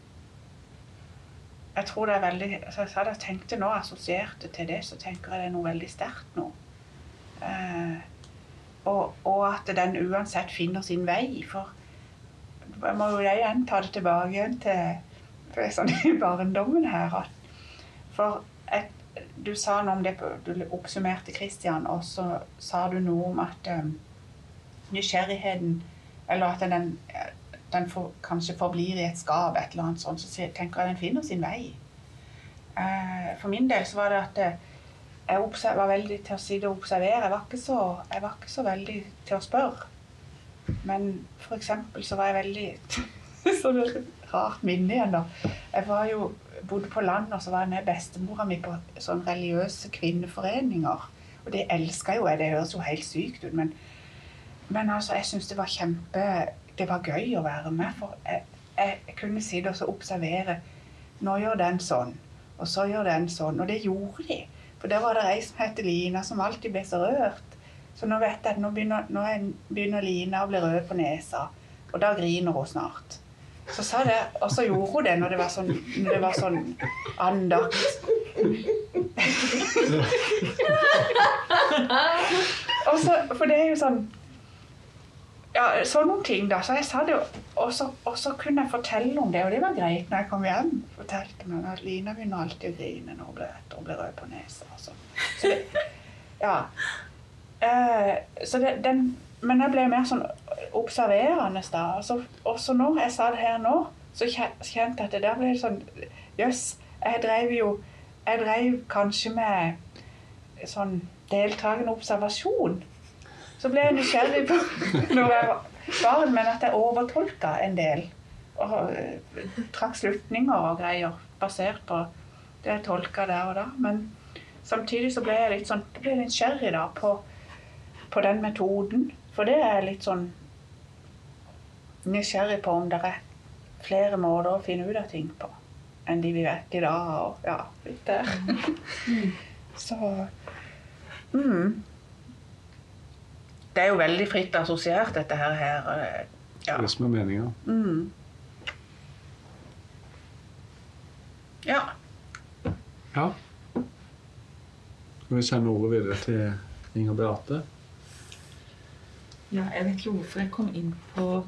Jeg tror det er veldig så jeg tenkte nå, assosierte til det, så tenker jeg det er noe veldig sterkt nå. Eh, og, og at den uansett finner sin vei. For jeg må jo igjen ta det tilbake igjen til er sånn i barndommen her. For et, du sa noe om det, du oppsummerte Kristian, og så sa du noe om at um, nysgjerrigheten Eller at den, den for, kanskje forblir i et skap, et eller annet sånt. Så tenker jeg den finner sin vei. Uh, for min del så var det at eh, jeg var veldig til å sitte og observere. Jeg var ikke så, jeg var ikke så veldig til å spørre. Men for eksempel så var jeg veldig Så det er et rart minne igjen, da. Jeg var jo, bodde på landet, og så var jeg med bestemora mi på sånn religiøse kvinneforeninger. Og det elska jo jeg. Det høres jo helt sykt ut, men, men altså, jeg syns det var kjempe Det var gøy å være med, for jeg, jeg kunne sitte og så observere. Nå gjør den sånn, og så gjør den sånn. Og det gjorde de. For der var det ei som het Lina, som alltid ble så rørt. Så nå vet jeg at nå begynner, nå er- begynner Lina å bli rød på nesa, og da griner hun snart. Så sa det, og så gjorde hun det når det var sånn, det var sånn andakt. og så, for det er jo sånn ja, sånne ting da. Så jeg sa det jo, og så, så kunne jeg fortelle om det, og det var greit når jeg kom hjem. Fortalte meg at Lina begynner alltid å grine når hun blir, rød på nesa. og sånn. Så det, ja. Uh, så det, den, men jeg ble mer sånn observerende da. Og så, og når jeg sa det her nå, så kjente jeg at det der ble sånn Jøss, jeg drev jo Jeg drev kanskje med sånn deltakende observasjon. Så ble jeg nysgjerrig på når jeg var barn, men at jeg overtolka en del. Og øh, trakk slutninger og greier basert på det jeg tolka der og da. Men samtidig så ble jeg litt sånn jeg ble litt nysgjerrig da på, på den metoden. For det er litt sånn nysgjerrig på om det er flere måter å finne ut av ting på enn de vi vet i dag. Og ja, litt der. så mm. Det er jo veldig fritt assosiert, dette her. her eh, ja. Det som er meninga. Mm. ja. Ja. Skal vi sende ordet videre til Inger Beate? Ja, jeg vet ikke hvorfor jeg kom inn på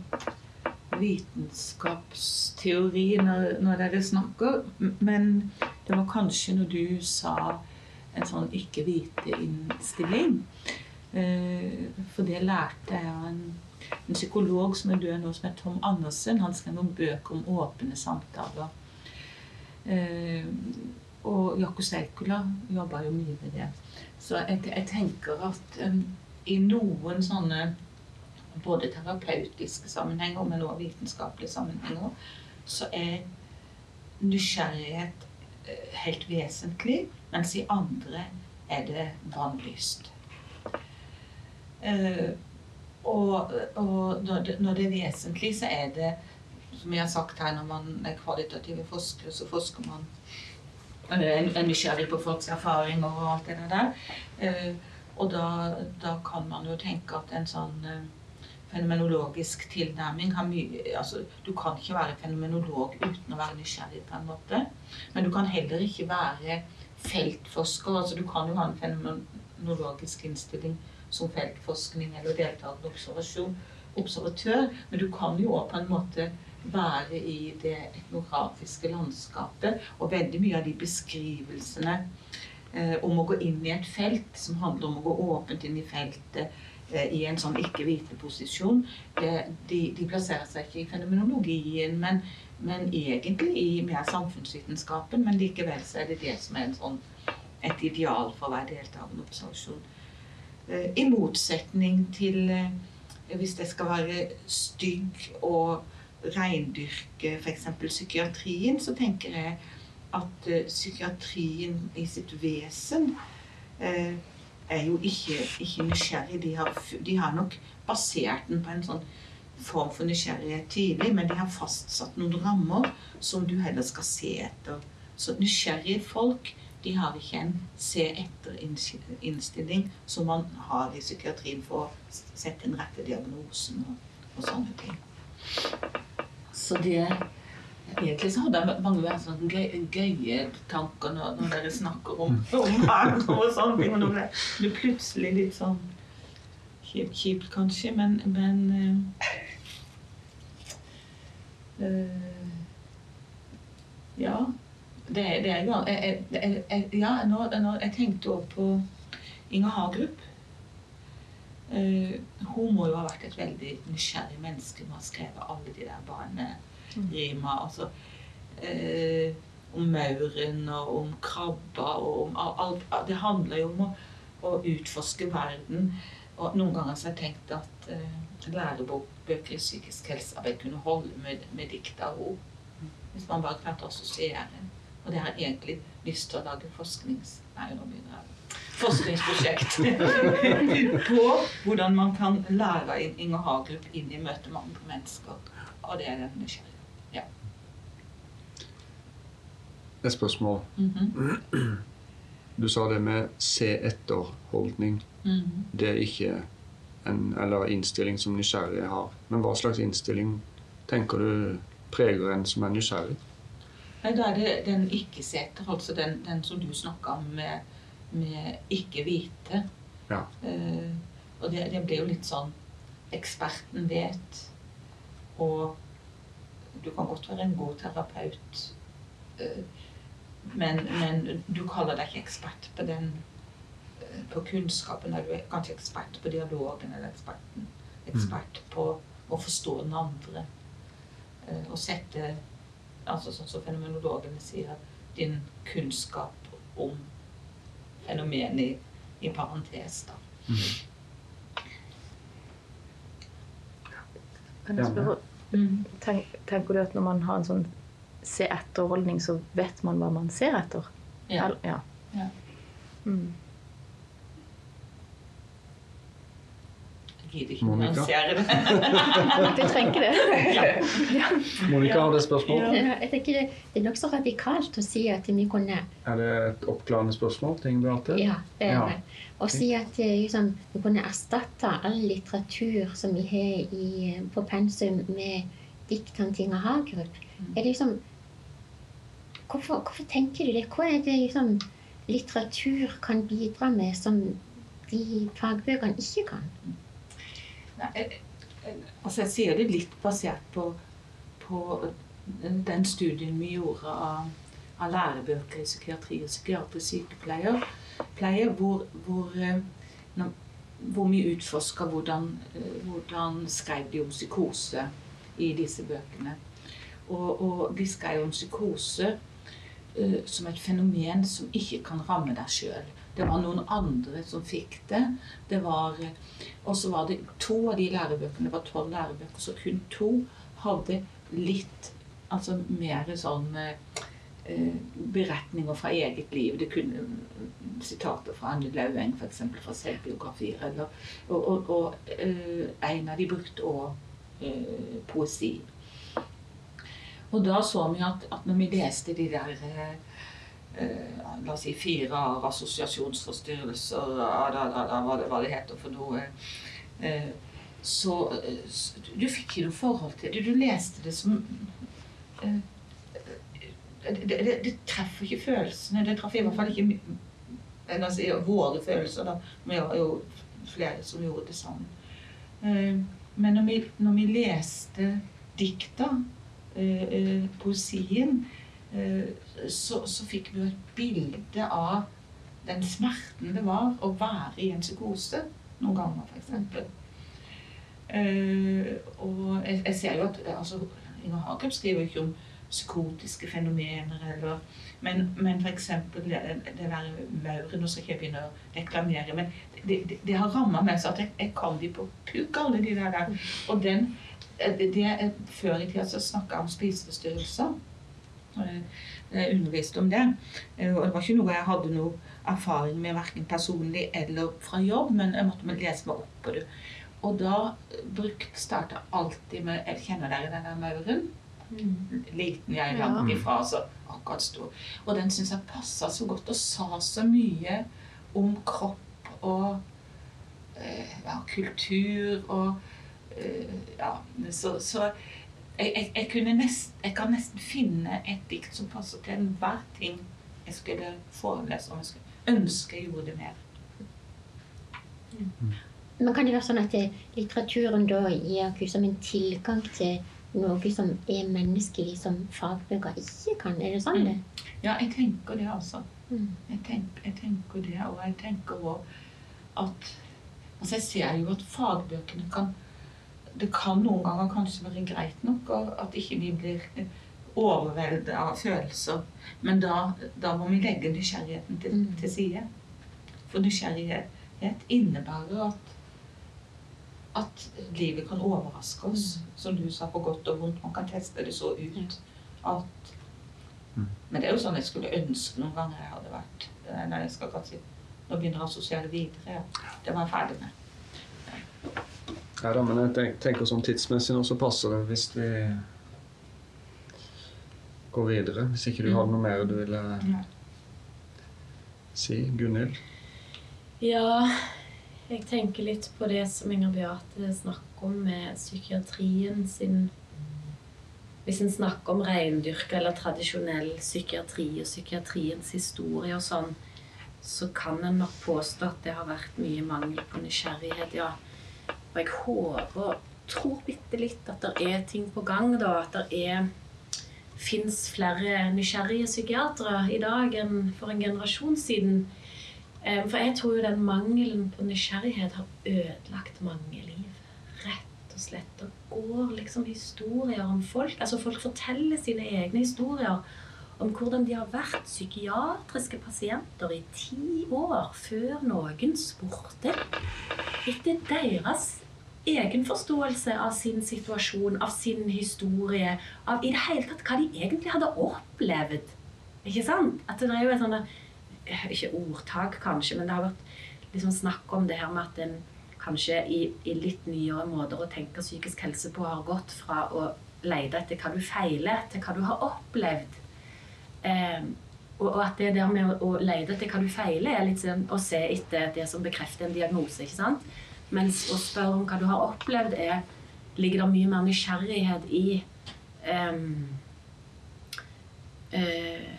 vitenskapsteori når, når dere snakker, men det var kanskje når du sa en sånn ikke-vite-innstilling. Eh, for det lærte jeg av en, en psykolog som er død nå, som er Tom Andersen. Han skrev noen bøker om åpne samtaler. Eh, og Jakob Seikola jobba jo mye med det. Så jeg, jeg tenker at um, i noen sånne både terapeutiske sammenhenger, men også vitenskapelige sammenhenger, så er nysgjerrighet eh, helt vesentlig, mens i andre er det vannlyst. Eh, og, og når, det, når, det, er vesentlig, så er det som jeg har sagt her, når man er kvalitative forskere, så forsker man er, er nysgjerrig på folks erfaringer og alt det der. Eh, og da, da, kan man jo tenke at en sånn eh, fenomenologisk tilnærming mye altså, Du kan ikke være fenomenolog uten å være nysgjerrig, på en måte. Men du kan heller ikke være feltforsker. altså Du kan jo ha en fenomenologisk innstilling som feltforskning eller deltakende observasjon, observatør, men du kan jo òg på en måte være i det etnografiske landskapet. Og veldig mye av de beskrivelsene eh, om å gå inn i et felt, som handler om å gå åpent inn i feltet i en sånn ikke-vite-posisjon, eh, de, de, plasserer seg ikke i fenomenologien, men, men egentlig i mer samfunnsvitenskapen. Men likevel så er det det som er sånn, et ideal for hver deltakende observasjon. Eh, I motsetning til eh, hvis det skal være stygg og reindyrke f.eks. psykiatrien, så tenker jeg at psykiatrien i sitt vesen uh, er jo ikke, ikke nysgjerrig. De har, de har, nok basert den på en sånn form for nysgjerrighet tidlig, men de har fastsatt noen rammer som du heller skal se etter. Så nysgjerrige folk de har ikke en se etter-innstilling som man har i psykiatrien for å sette den rette diagnosen og, og sånne ting. Så det Egentlig så hadde jeg mange sånne gøye, gøye tanker når, når, dere snakker om, om vern og ting. Men nå ble det plutselig litt sånn kjipt, kjipt kanskje, men, men øh, Ja. Det, det er jo jeg, jeg, jeg, Ja, nå, nå, jeg tenkte også på Inger Hagerup. Uh, hun må jo ha vært et veldig nysgjerrig menneske når hun har skrevet alle de der barnerima. Mm. Altså, eh, om mauren og om krabba og om alt. Det handler jo om å, å, utforske verden. Og noen ganger har jeg tenkt at eh, lærebøker i psykisk helsearbeid kunne holde med, med dikt av. Hvis man bare klarte å assosiere. Og det har jeg egentlig lyst til å lage forsknings... Nei, nå begynner jeg forskningsprosjekt på hvordan man kan lære Inger Hagerup inn i møte med andre mennesker. Og det er den nysgjerrige. Ja. Et spørsmål. Mm -hmm. Du sa det med se etter-holdning. Mm -hmm. Det er ikke en eller innstilling som nysgjerrige har. Men hva slags innstilling tenker du preger en som er nysgjerrig? Nei, Da er det den ikke-seter, altså den, den som du snakka om med med ikke vite. Ja. Uh, og det, det ble jo litt sånn Eksperten vet, og du kan godt være en god terapeut, uh, men, men, du kaller deg ikke ekspert på den uh, på kunnskapen. Du er kanskje ekspert på dialogen, eller eksperten, ekspert mm. på å forstå den andre. og sette altså Sånn som fenomenologene sier, din kunnskap om fenomenet i, i parentes. da. Mm. Kan jeg spørre, tenk, tenker du at når man har en sånn se etter-holdning, så vet man hva man ser etter? Ja. ja. ja. Mm. gidder ikke nyansere det. Vi trenger det. ja. Monica hadde et spørsmål. Ja, jeg tenker Det, det er nokså radikalt å si at vi kunne Er det et oppklarende spørsmål til Inge Beate? Ja, det er ja. det. Å si at liksom, vi kunne erstatte all litteratur som vi har i, på pensum, med diktene av Tinga Hagerup. Mm. Er det liksom hvorfor, hvorfor, tenker du det? Hva er det liksom, litteratur kan bidra med som de fagbøkene ikke kan? Nei, altså jeg sier det litt basert på, på den studien vi gjorde av, av lærebøker i psykiatri og psykiatrisk sykepleier, pleier, hvor, hvor, eh, hvor, vi utforska hvordan, eh, hvordan skrev de om psykose i disse bøkene. Og, og de skrev om psykose uh, som et fenomen som ikke kan ramme deg sjøl. Det var noen andre som fikk det. det var, og så var det to av de lærebøkene, det var tolv lærebøker, så kun to hadde litt altså mer sånn eh, beretninger fra eget liv. Det kunne sitater fra Anne Laueng, f.eks. fra selvbiografier. Eller, og og, og eh, en av de brukte òg eh, poesi. Og da så vi at, at når vi leste de der eh, eh, La oss si fire av assosiasjonsforstyrrelser, hva det, hva det heter for noe eh, så, så Du fikk ikke noe forhold til det. Du leste det som eh, det, det, det, treffer ikke følelsene. Det traff i hvert fall ikke si, våre følelser. da. Vi var jo flere som gjorde det sammen. Eh, men når vi, når vi leste dikta, eh, poesien, så, så fikk vi et bilde av den smerten det var å være i en psykose noen ganger, f.eks. Uh, og jeg, jeg, ser jo at altså, Inger Hagerup skriver ikke om psykotiske fenomener, eller, men, men f.eks. det, det der mauren Nå skal ikke jeg begynne å reklamere, men det, det, det har ramma meg så at jeg, jeg kan de på pugg, alle de der. Og den, det, Før i tida så snakka jeg om spiseforstyrrelser. Jeg underviste om det. Og det var ikke noe jeg hadde noe erfaring med verken personlig eller fra jobb, men jeg måtte lese meg opp på det. Og da starta jeg alltid med Jeg kjenner dere den der mauren? Mm. Liten jeg langt ifra, så akkurat stor. Og den syns jeg passa så godt og sa så mye om kropp og eh, ja, kultur og eh, Ja, så, så jeg, jeg, jeg, kunne nest, jeg kan nesten finne et dikt som passer til enhver ting jeg skulle forelese om. Jeg skulle ønske jeg gjorde det mer. Mm. Men kan det være sånn at litteraturen da gir oss som en tilgang til noe som er menneskelig, som fagbøker ikke kan? Er det sånn det? Mm. Ja, jeg tenker det, altså. Mm. Jeg, tenker, jeg, tenker, det, og jeg tenker òg at Altså, jeg ser jo at fagbøkene kan Det kan noen ganger kanskje være greit nok at ikke vi blir overveldet av følelser. Men da, da, må vi legge nysgjerrigheten til, mm. til side. For nysgjerrighet innebærer at at livet kan overraske oss. Mm. Som du sa, på godt og vondt. Man kan teste det så ut at mm. Men det er jo sånn jeg skulle ønske noen ganger jeg hadde vært Nei, jeg skal kanskje Nå begynner jeg å sosiale videre. Det var jeg ferdig med. Ja da, men jeg tenker sånn tidsmessig nå så passer det hvis vi går videre. Hvis ikke du hadde har noe mer du ville si. Gunhild? Ja jeg tenker litt på det som Inger Beate snakker om med psykiatrien sin Hvis en snakker om reindyrka eller tradisjonell psykiatri og psykiatriens historie og sånn, så kan en nok påstå at det har vært mye mangel på nysgjerrighet, ja. Og jeg håper og tror bitte litt at det er ting på gang, da. At det er fins flere nysgjerrige psykiatere i dag enn for en generasjon siden. For jeg tror jo den mangelen på nysgjerrighet har ødelagt mange liv. Rett og slett. Det går liksom historier om folk. Altså folk forteller sine egne historier om hvordan de har vært psykiatriske pasienter i ti år før noen spurte etter deres egenforståelse av sin situasjon, av sin historie, av i det hele tatt hva de egentlig hadde opplevd. Ikke sant? At det er jo et sånt ikke ordtak, kanskje, men det har vært liksom snakk om det her med at en kanskje i, i, litt nyere måter å tenke psykisk helse på har gått fra å lete etter hva du feiler, til hva du har opplevd. Eh, og, at det der med å lete etter hva du feiler, er litt sånn å se etter det som bekrefter en diagnose. ikke sant? Mens å spørre om hva du har opplevd, er, ligger det mye mer nysgjerrighet i um, uh,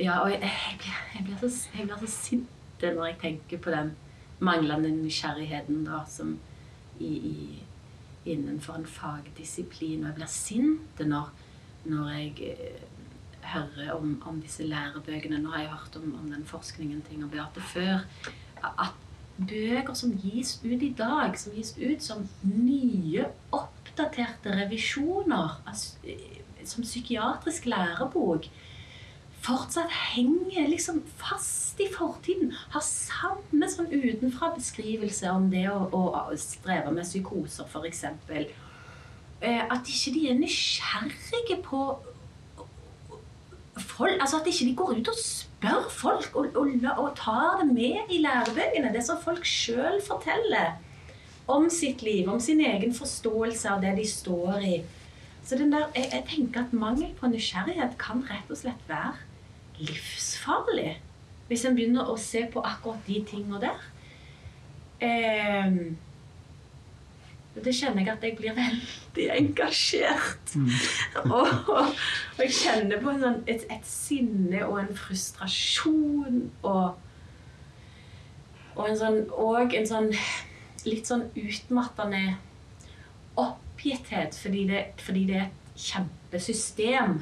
ja, og jeg, jeg, blir, så, jeg, blir, så, sint når jeg tenker på den manglende nysgjerrigheten da, som i, i, innenfor en fagdisiplin. Og jeg blir sint når, når jeg uh, hører om, om, disse lærebøkene. Nå har jeg hørt om, om den forskningen til Inger Beate før. At bøker som gis ut i dag, som gis ut som nye, oppdaterte revisjoner, altså, som psykiatrisk lærebok fortsatt henger liksom fast i fortiden. Har samme sånn utenfra-beskrivelse om det å, å streve med psykoser, f.eks. Eh, at ikke de er nysgjerrige på folk, altså At ikke de går ut og spør folk og, og, og tar det med i lærebøkene. Det som folk sjøl forteller om sitt liv, om sin egen forståelse av det de står i. Så der, jeg, jeg, tenker at mangel på nysgjerrighet kan rett og slett være livsfarlig. Hvis en begynner å se på akkurat de tingene der. Eh, det kjenner jeg at jeg blir veldig engasjert. Mm. og, og, jeg kjenner på sånn, et, et, sinne og en frustrasjon og Og en sånn, og en sånn litt sånn utmattende oppgitthet fordi det, fordi det er et kjempesystem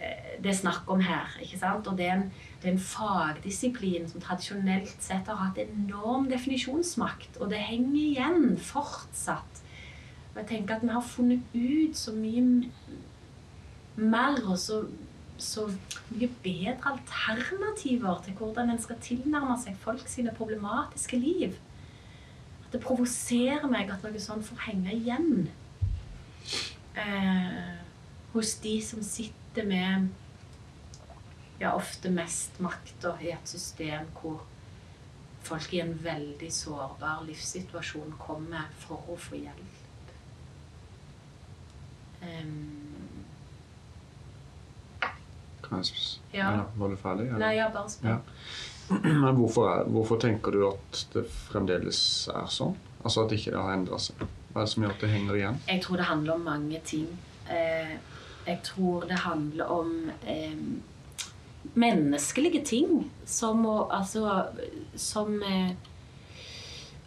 eh, det er snakk om her. ikke sant? Og det er, en, det er en fagdisiplin som tradisjonelt sett har hatt enorm definisjonsmakt. Og det henger igjen fortsatt. Og jeg tenker at vi har funnet ut så mye mer og så, så mye bedre alternativer til hvordan en skal tilnærme seg folk sine problematiske liv. Det provoserer meg at noe sånt får henge igjen eh, hos de som sitter med ja, ofte mest makta i et system hvor folk i en veldig sårbar livssituasjon kommer for å få hjelp. Um, kan jeg ja. Var du ferdig? Eller? Nei, ja, bare spør. Ja. Men hvorfor, er, hvorfor, tenker du at det fremdeles er sånn? Altså at ikke det har endra seg? Hva er det som gjør at det henger igjen? Jeg tror det handler om mange ting. Eh, jeg tror det handler om eh, menneskelige ting som å Altså som eh,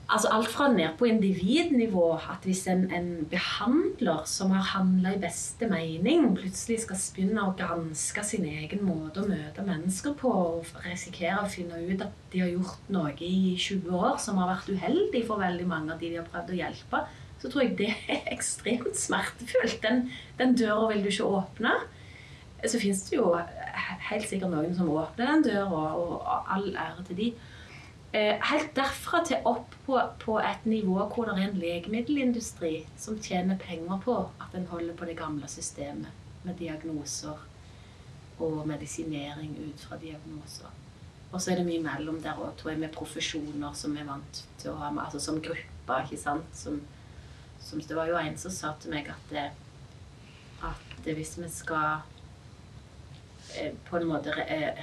Altså alt fra ned på individnivå at hvis en, en behandler som har handla i beste mening, plutselig skal begynne å granske sin egen måte å møte mennesker på og risikere å finne ut at de har gjort noe i 20 år som har vært uheldig for veldig mange av de de har prøvd å hjelpe, så tror jeg det er ekstremt smertefullt. Den, den døra vil du ikke åpne. Så fins det jo helt sikkert noen som åpner den døra, og all ære til de. Eh, helt derfra til opp på, på, et nivå hvor det er en legemiddelindustri som tjener penger på at en holder på det gamle systemet med diagnoser og medisinering ut fra diagnoser. Og så er det mye mellom der òg, tror jeg, med profesjoner som er vant til å ha med, altså som grupper, ikke sant. Som, som, det var jo en som sa til meg at, det, at det, hvis vi skal eh, på en måte re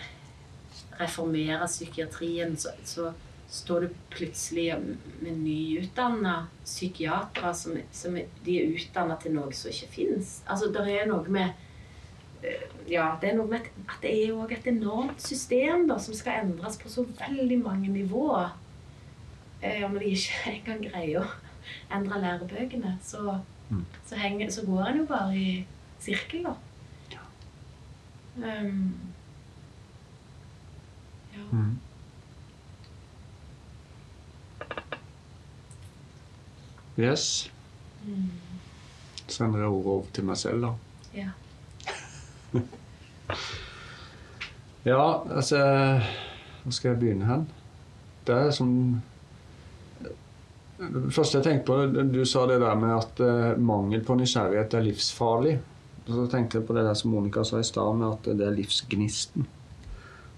reformere psykiatrien, så, så står du plutselig med nyutdanna psykiatere som, som, de er utdanna til noe som ikke fins. Altså, det er noe med eh, ja, det er noe med at det er òg et enormt system da, som skal endres på så veldig mange nivåer. Eh, når de ikke engang greier å endre lærebøkene, så, mm. så, henger, så går en jo bare i sirkel, da. Um, Mm. Yes. Mm. Sender jeg ordet over til meg selv, da. Ja. ja, altså Hvor skal jeg begynne hen? Det er som Det første jeg tenkte på, du sa det der med at uh, mangel på nysgjerrighet er livsfarlig. Så tenkte jeg på det der som Monica sa i stad, med at det er livsgnisten.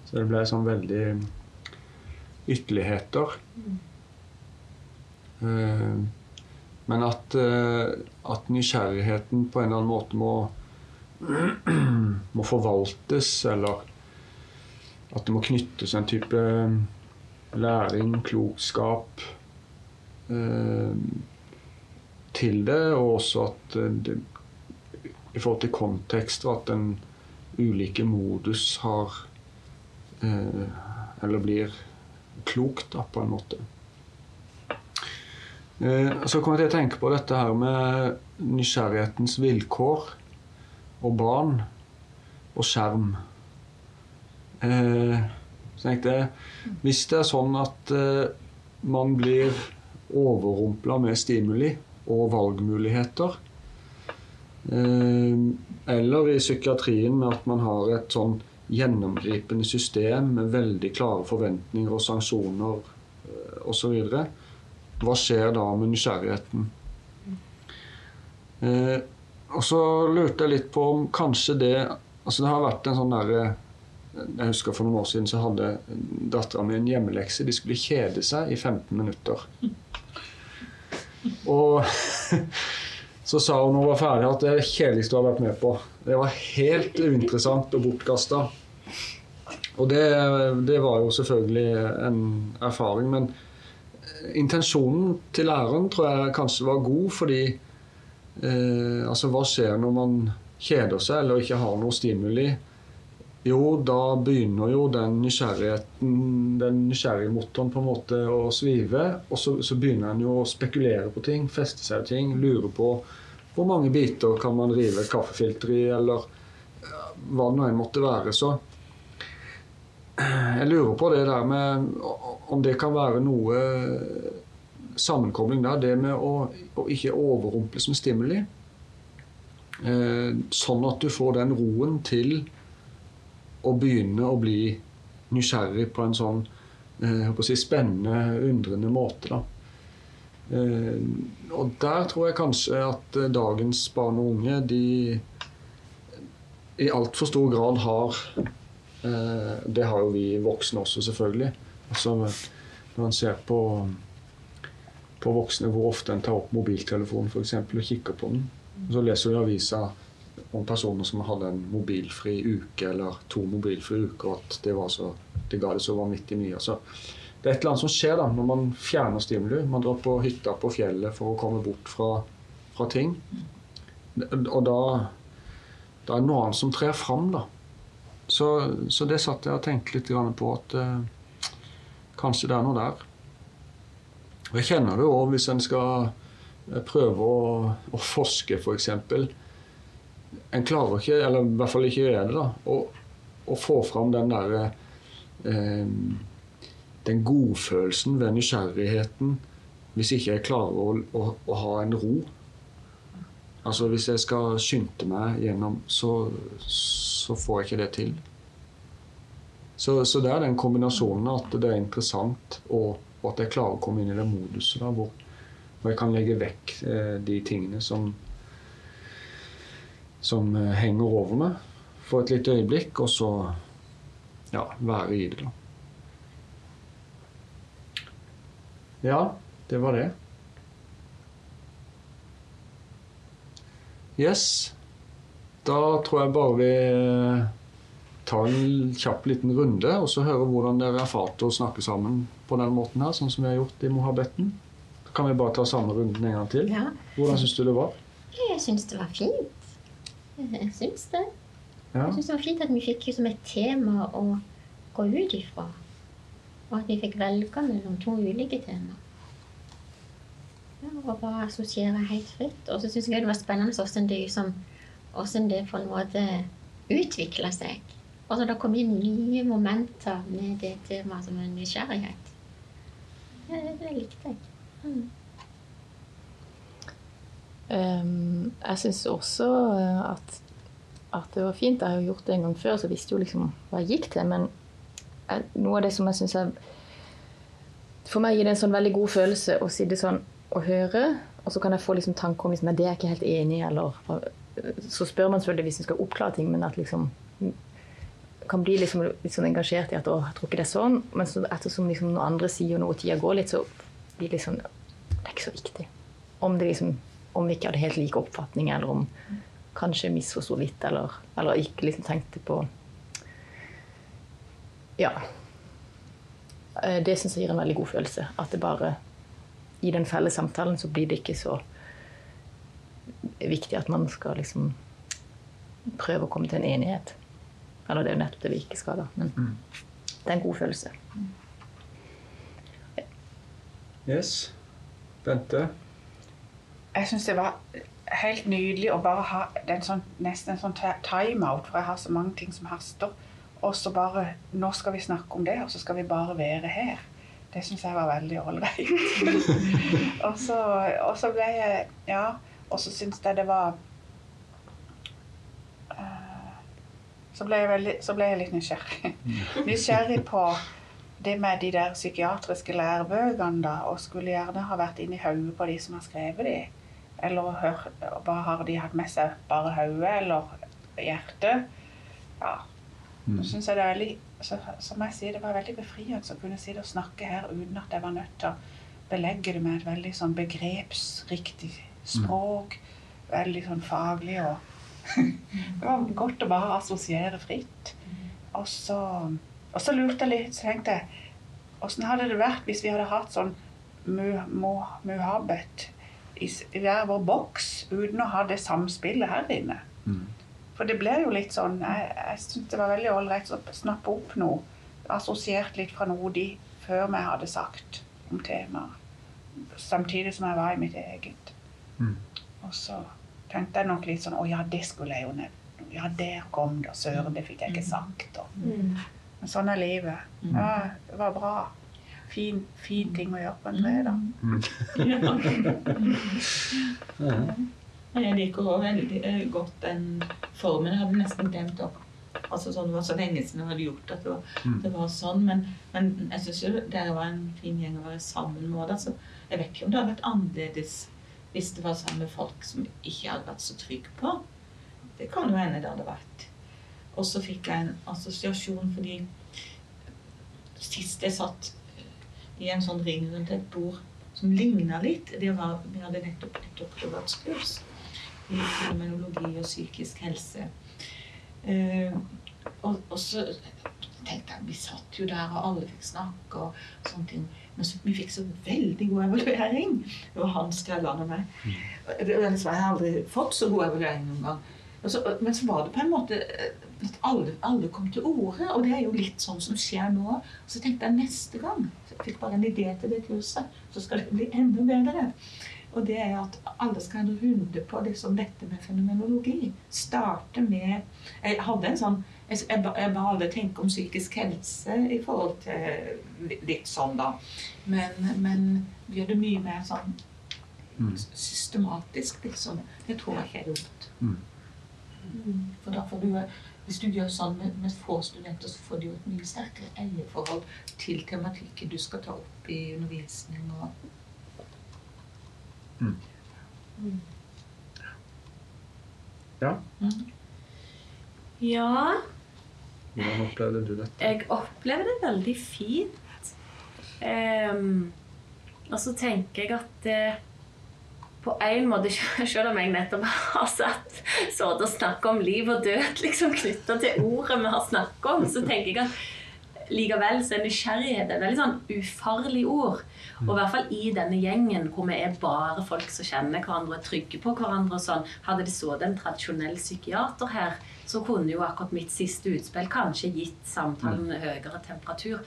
Så det ble sånn veldig ytterligheter. Uh, men at, uh, at, nysgjerrigheten på en eller annen måte må, må forvaltes, eller at det må knyttes en type læring, klokskap til det, og også at det, i forhold til kontekst, og at den ulike modus har Eh, eller blir klokt, da, på en måte. Eh, så kommer jeg til å tenke på dette her med nysgjerrighetens vilkår og barn og skjerm. Eh, så tenkte jeg Hvis det er sånn at man blir overrumpla med stimuli og valgmuligheter, eller i psykiatrien at man har et sånn gjennomgripende system med veldig klare forventninger og sanksjoner eh, osv. Hva skjer da med nysgjerrigheten? Eh, og så lurte jeg litt på om kanskje det Altså det har vært en sånn derre Jeg husker for noen år siden så hadde dattera mi en hjemmelekse. De skulle kjede seg i 15 minutter. Og så sa hun når hun var ferdig, at det er det kjedeligste hun har vært med på. Det var helt uinteressant og bortkasta. Og det, det var jo selvfølgelig en erfaring, men intensjonen til læreren tror jeg kanskje var god, fordi eh, altså hva skjer når man kjeder seg eller ikke har noe stimuli? Jo, da begynner jo den nysgjerrigheten, den nysgjerrige motoren på en måte å svive. Og så, så begynner en jo å spekulere på ting, feste seg i ting, lure på hvor mange biter kan man rive et kaffefilter i, eller eh, hva det nå enn måtte være. Så jeg lurer på det der med om det kan være noe sammenkobling der. Det med å, å ikke overrumples med stimuli. Eh, sånn at du får den roen til å begynne å bli nysgjerrig på en sånn eh, si, spennende, undrende måte. da. Eh, og der tror jeg kanskje at eh, dagens barn og unge de i altfor stor grad har Det har jo vi voksne også, selvfølgelig. Altså, når man ser på, på voksne hvor ofte en tar opp mobiltelefonen for eksempel, og kikker på den, så leser vi i avisa om personer som hadde en mobilfri uke eller to mobilfrie uker, at det, var så, det ga det så vanvittig mye. Så det er et eller annet som skjer da, når man fjerner stimuli. Man drar på hytta på fjellet for å komme bort fra, fra ting. Og da, da, er det noe annet som trer fram. da. Så, så, det satt jeg og tenkte litt på at eh, kanskje det er noe der. Og jeg kjenner det jo òg hvis en skal eh, prøve å, å forske, f.eks en klarer ikke, eller i hvert fall ikke gjør det, da, å, å få fram den derre eh, Den godfølelsen ved nysgjerrigheten hvis ikke jeg klarer å, å, å, ha en ro. Altså Hvis jeg skal skynde meg gjennom, så, så får jeg ikke det til. Så, så, det er den kombinasjonen at det er interessant, og, og at jeg klarer å komme inn i den moduset da, hvor, hvor jeg kan legge vekk eh, de tingene som som eh, henger over meg for et lite øyeblikk, og så ja, være i det, da. Ja, det var det. Yes. Da tror jeg bare vi eh, tar en kjapp liten runde, og så høre hvordan dere erfarte å snakke sammen på den måten her, sånn som vi har gjort i Mohabbetten. Så kan vi bare ta samme runden en gang til. Ja. Hvordan syns du det var? Jeg syns det var fint. Jeg syns det. Ja. Jeg syns det var fint at vi fikk som et tema å gå ut ifra. Og at vi fikk velge mellom to ulike temaer. Ja, og bare assosiere helt fritt. Og så syns jeg det var spennende hvordan det, liksom, hvordan det på en måte utvikla seg. Altså det kom inn nye momenter med det temaet som en nysgjerrighet. Ja, det, det likte jeg. Mm. Um, jeg syns også eh, at, at, det var fint. Jeg har jo gjort det en gang før, så visste jo liksom hva jeg gikk til. Men noe av det som jeg syns er For meg gir det en sånn veldig god følelse å sitte sånn og høre, og så kan jeg få liksom tanker om liksom, at det er jeg ikke helt enig i, eller Så spør man selvfølgelig hvis en skal oppklare ting, men at liksom kan bli liksom litt sånn engasjert i at 'å, jeg tror ikke det er sånn', men så ettersom liksom noen andre sier noe, og tida går litt, så blir det liksom Det er ikke så viktig. Om det liksom om vi ikke hadde helt lik oppfatning, eller om kanskje misforsto litt, eller, eller, ikke liksom tenkte på Ja. Eh, det syns jeg gir en veldig god følelse. At det bare I den felles samtalen så blir det ikke så viktig at man skal liksom prøve å komme til en enighet. Eller det er jo nettopp det vi ikke skal, da. Men mm. det er en god følelse. Yes. Bente? Jeg syns det var helt nydelig å bare ha sånn, nesten en sånn timeout, for jeg har så mange ting som haster. Og så bare Nå skal vi snakke om det, og så skal vi bare være her. Det syns jeg var veldig ålreit. og, og, så ble jeg Ja, og så syns jeg det var uh, så ble jeg, veldig, så ble jeg litt nysgjerrig. Nysgjerrig på det med de der psykiatriske lærebøkene, da, og skulle gjerne ha vært inni hodet på de som har skrevet de. Eller hør, hva har de hatt med seg? Bare hodet eller hjertet? Ja. Mm. Så synes jeg det er så, som jeg sier, det var veldig befriende å kunne sitte og snakke her uten at jeg var nødt til å belegge det med et veldig sånn begrepsriktig språk. Veldig sånn faglig og Det var godt å bare assosiere fritt. Og så, og så lurte jeg litt, så tenkte jeg Åssen hadde det vært hvis vi hadde hatt sånn mu- mu- muhabbet i, hver vår boks uten å ha det samspillet her inne? Mm. For det ble jo litt sånn Jeg, jeg syntes det var veldig ålreit å snappe opp noe. Assosiert litt fra noe de før meg hadde sagt om temaet. Samtidig som jeg var i mitt eget. Mm. Og så tenkte jeg nok litt sånn Å ja, det skulle jeg jo nevne. Ja, der kom det. Søren, det fikk jeg ikke sagt. Og. Men sånn er livet. Ja, det var bra. Fin, fin ting å gjøre på en fredag. Ja. Jeg liker også veldig eh, godt den formen. Jeg hadde nesten glemt opp. Altså sånn, Det var så lenge siden jeg hadde gjort at det var, Mm. det var sånn. Men, men jeg syns jo dere var en fin gjeng å være sammen med. Altså, jeg vet ikke om det hadde vært annerledes hvis det var sammen med folk som ikke hadde vært så trygge på. Det kan jo hende det hadde vært. Og så fikk jeg en assosiasjon fordi sist jeg satt i en sånn ring rundt et bord som ligna litt det var, Vi hadde nettopp et doktorgradskurs i fenomenologi og psykisk helse. Eh, og, og så tenkte jeg Vi satt jo der, og alle fikk snakke og sånne ting. Men så, vi fikk så veldig god evaluering. Det var Hans Skrelland og meg. Det, ellers har jeg aldri fått så god evaluering noen gang. Så, men så var det på en måte eh, at alle, alle kom til orde, og det er jo litt sånn som skjer nå. Så tenkte jeg neste gang jeg fikk bare en idé til det kurset, så skal det bli enda bedre. Og det er at alle skal ha en runde på liksom dette med fenomenologi. Starte med Jeg hadde en sånn Jeg, jeg, ba- jeg ba alle tenke om psykisk helse i forhold til litt sånn, da. Men, men vi gjør det mye mer sånn Mm. systematisk, liksom. Det tror jeg ikke er gjort Mm. Mm. For da får du, hvis du gjør sånn med, med få studenter, så får du jo et mye sterkere eierforhold til tematikken du skal ta opp i undervisning. og Mm. Mm. Ja. Mm. Ja, Hvordan opplevde du dette? jeg opplevde det veldig fint. Um, og så tenker jeg at eh, på en måte, selv om jeg nettopp har satt sånn og snakket om liv og død liksom knytta til ordet vi har snakket om, så tenker jeg at likevel så er nysgjerrighet et veldig sånn ufarlig ord. Og i hvert fall i denne gjengen hvor vi er bare folk som kjenner hverandre og er trygge på hverandre. og sånn, Hadde det sittet en tradisjonell psykiater her, så kunne jo akkurat mitt siste utspill kanskje gitt samtalen høyere temperatur.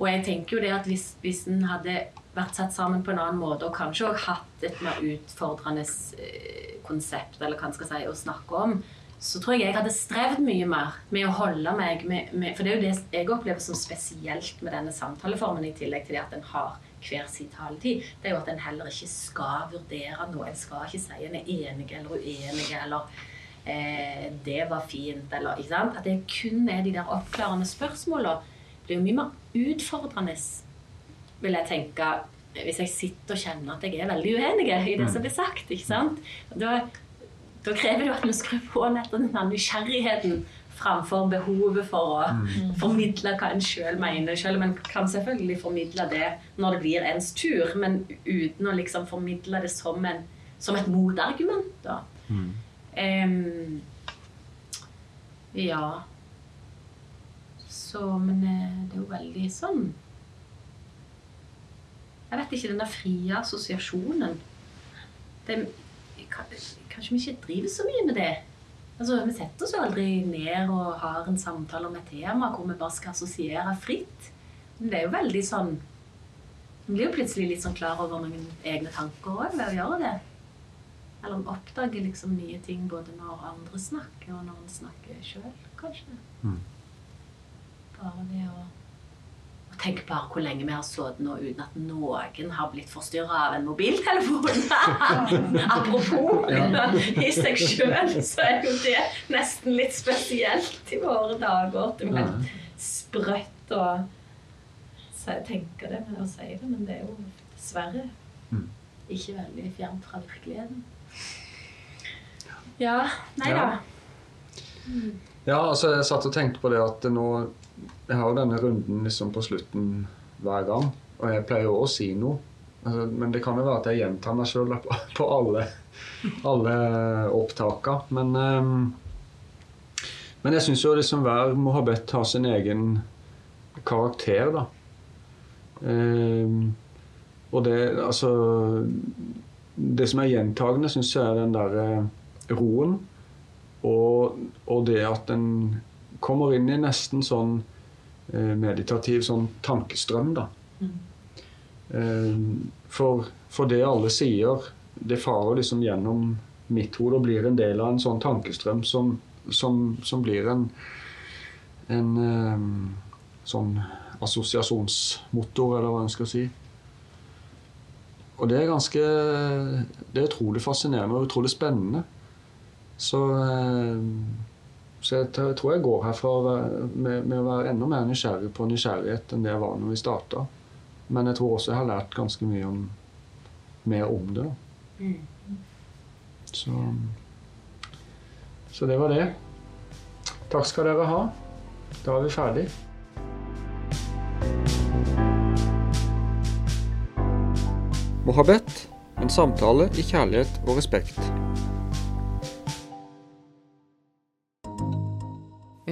Og jeg tenker jo det at hvis, hvis en hadde vært satt sammen på en annen måte, og kanskje også hatt et mer utfordrende eh, konsept eller hva en skal si, å snakke om, så tror jeg jeg hadde strevd mye mer med å holde meg med, med For det er jo det jeg opplever som spesielt med denne samtaleformen, i tillegg til det at en har hver sin taletid, det er jo at en heller ikke skal vurdere noe. En skal ikke si en er enig eller uenig, eller eh, det var fint, eller ikke sant? At det kun er de der oppklarende spørsmåla. Det er jo mye mer utfordrende, vil jeg tenke, hvis jeg sitter og kjenner at jeg er veldig uenig i det som blir sagt. ikke sant? Da, da krever det jo at vi skrur på nettopp den nysgjerrigheten framfor behovet for å formidle hva en sjøl mener. Selv om en kan selvfølgelig formidle det når det blir ens tur, men uten å liksom formidle det som, en, som et motargument. da. Mm. Um, ja Så, men eh, det er jo veldig sånn Jeg vet ikke, den der frie assosiasjonen det, Kanskje vi ikke driver så mye med det? Altså, Vi setter oss jo aldri ned og har en samtale om et tema hvor vi bare skal assosiere fritt. Men det er jo veldig sånn vi blir jo plutselig litt sånn klar over noen egne tanker òg ved å gjøre det. Eller en oppdager liksom nye ting både når andre snakker, og når en snakker sjøl, kanskje. Mm. Bare det å, tenk bare hvor lenge vi har sittet nå uten at noen har blitt forstyrra av en mobiltelefon. Apropos i seg sjøl, så er jo det nesten litt spesielt i våre dager. Det er helt sprøtt å tenke det med å si det, men det er jo dessverre Mm. ikke veldig fjernt fra virkeligheten. Ja, nei da. Ja, altså jeg satt og tenkte på det at nå Jeg har denne runden liksom på slutten hver gang, og jeg pleier jo å si noe. Altså, Men det kan jo være at jeg gjentar meg sjøl på, alle, alle opptaka. Men, um, men jeg syns jo liksom hver mohabbet har sin egen karakter, da. Um, og det altså Det som er gjentagende, syns jeg er den derre roen. Og, og det at en kommer inn i nesten sånn eh, meditativ sånn tankestrøm, da. Eh, for, for det alle sier, det farer liksom gjennom mitt hode og blir en del av en sånn tankestrøm som, som, som blir en, en eh, sånn assosiasjonsmotor, eller hva en skal si. Og det er ganske Det er utrolig fascinerende og utrolig spennende. Så, så jeg tror jeg går herfra med, med å være enda mer nysgjerrig på nysgjerrighet enn det jeg var når vi starta. Men jeg tror også jeg har lært ganske mye om, mer om det. da. Så, så det var det. Takk skal dere ha. Da er vi ferdig. Mohabet, en samtale i kjærlighet og respekt.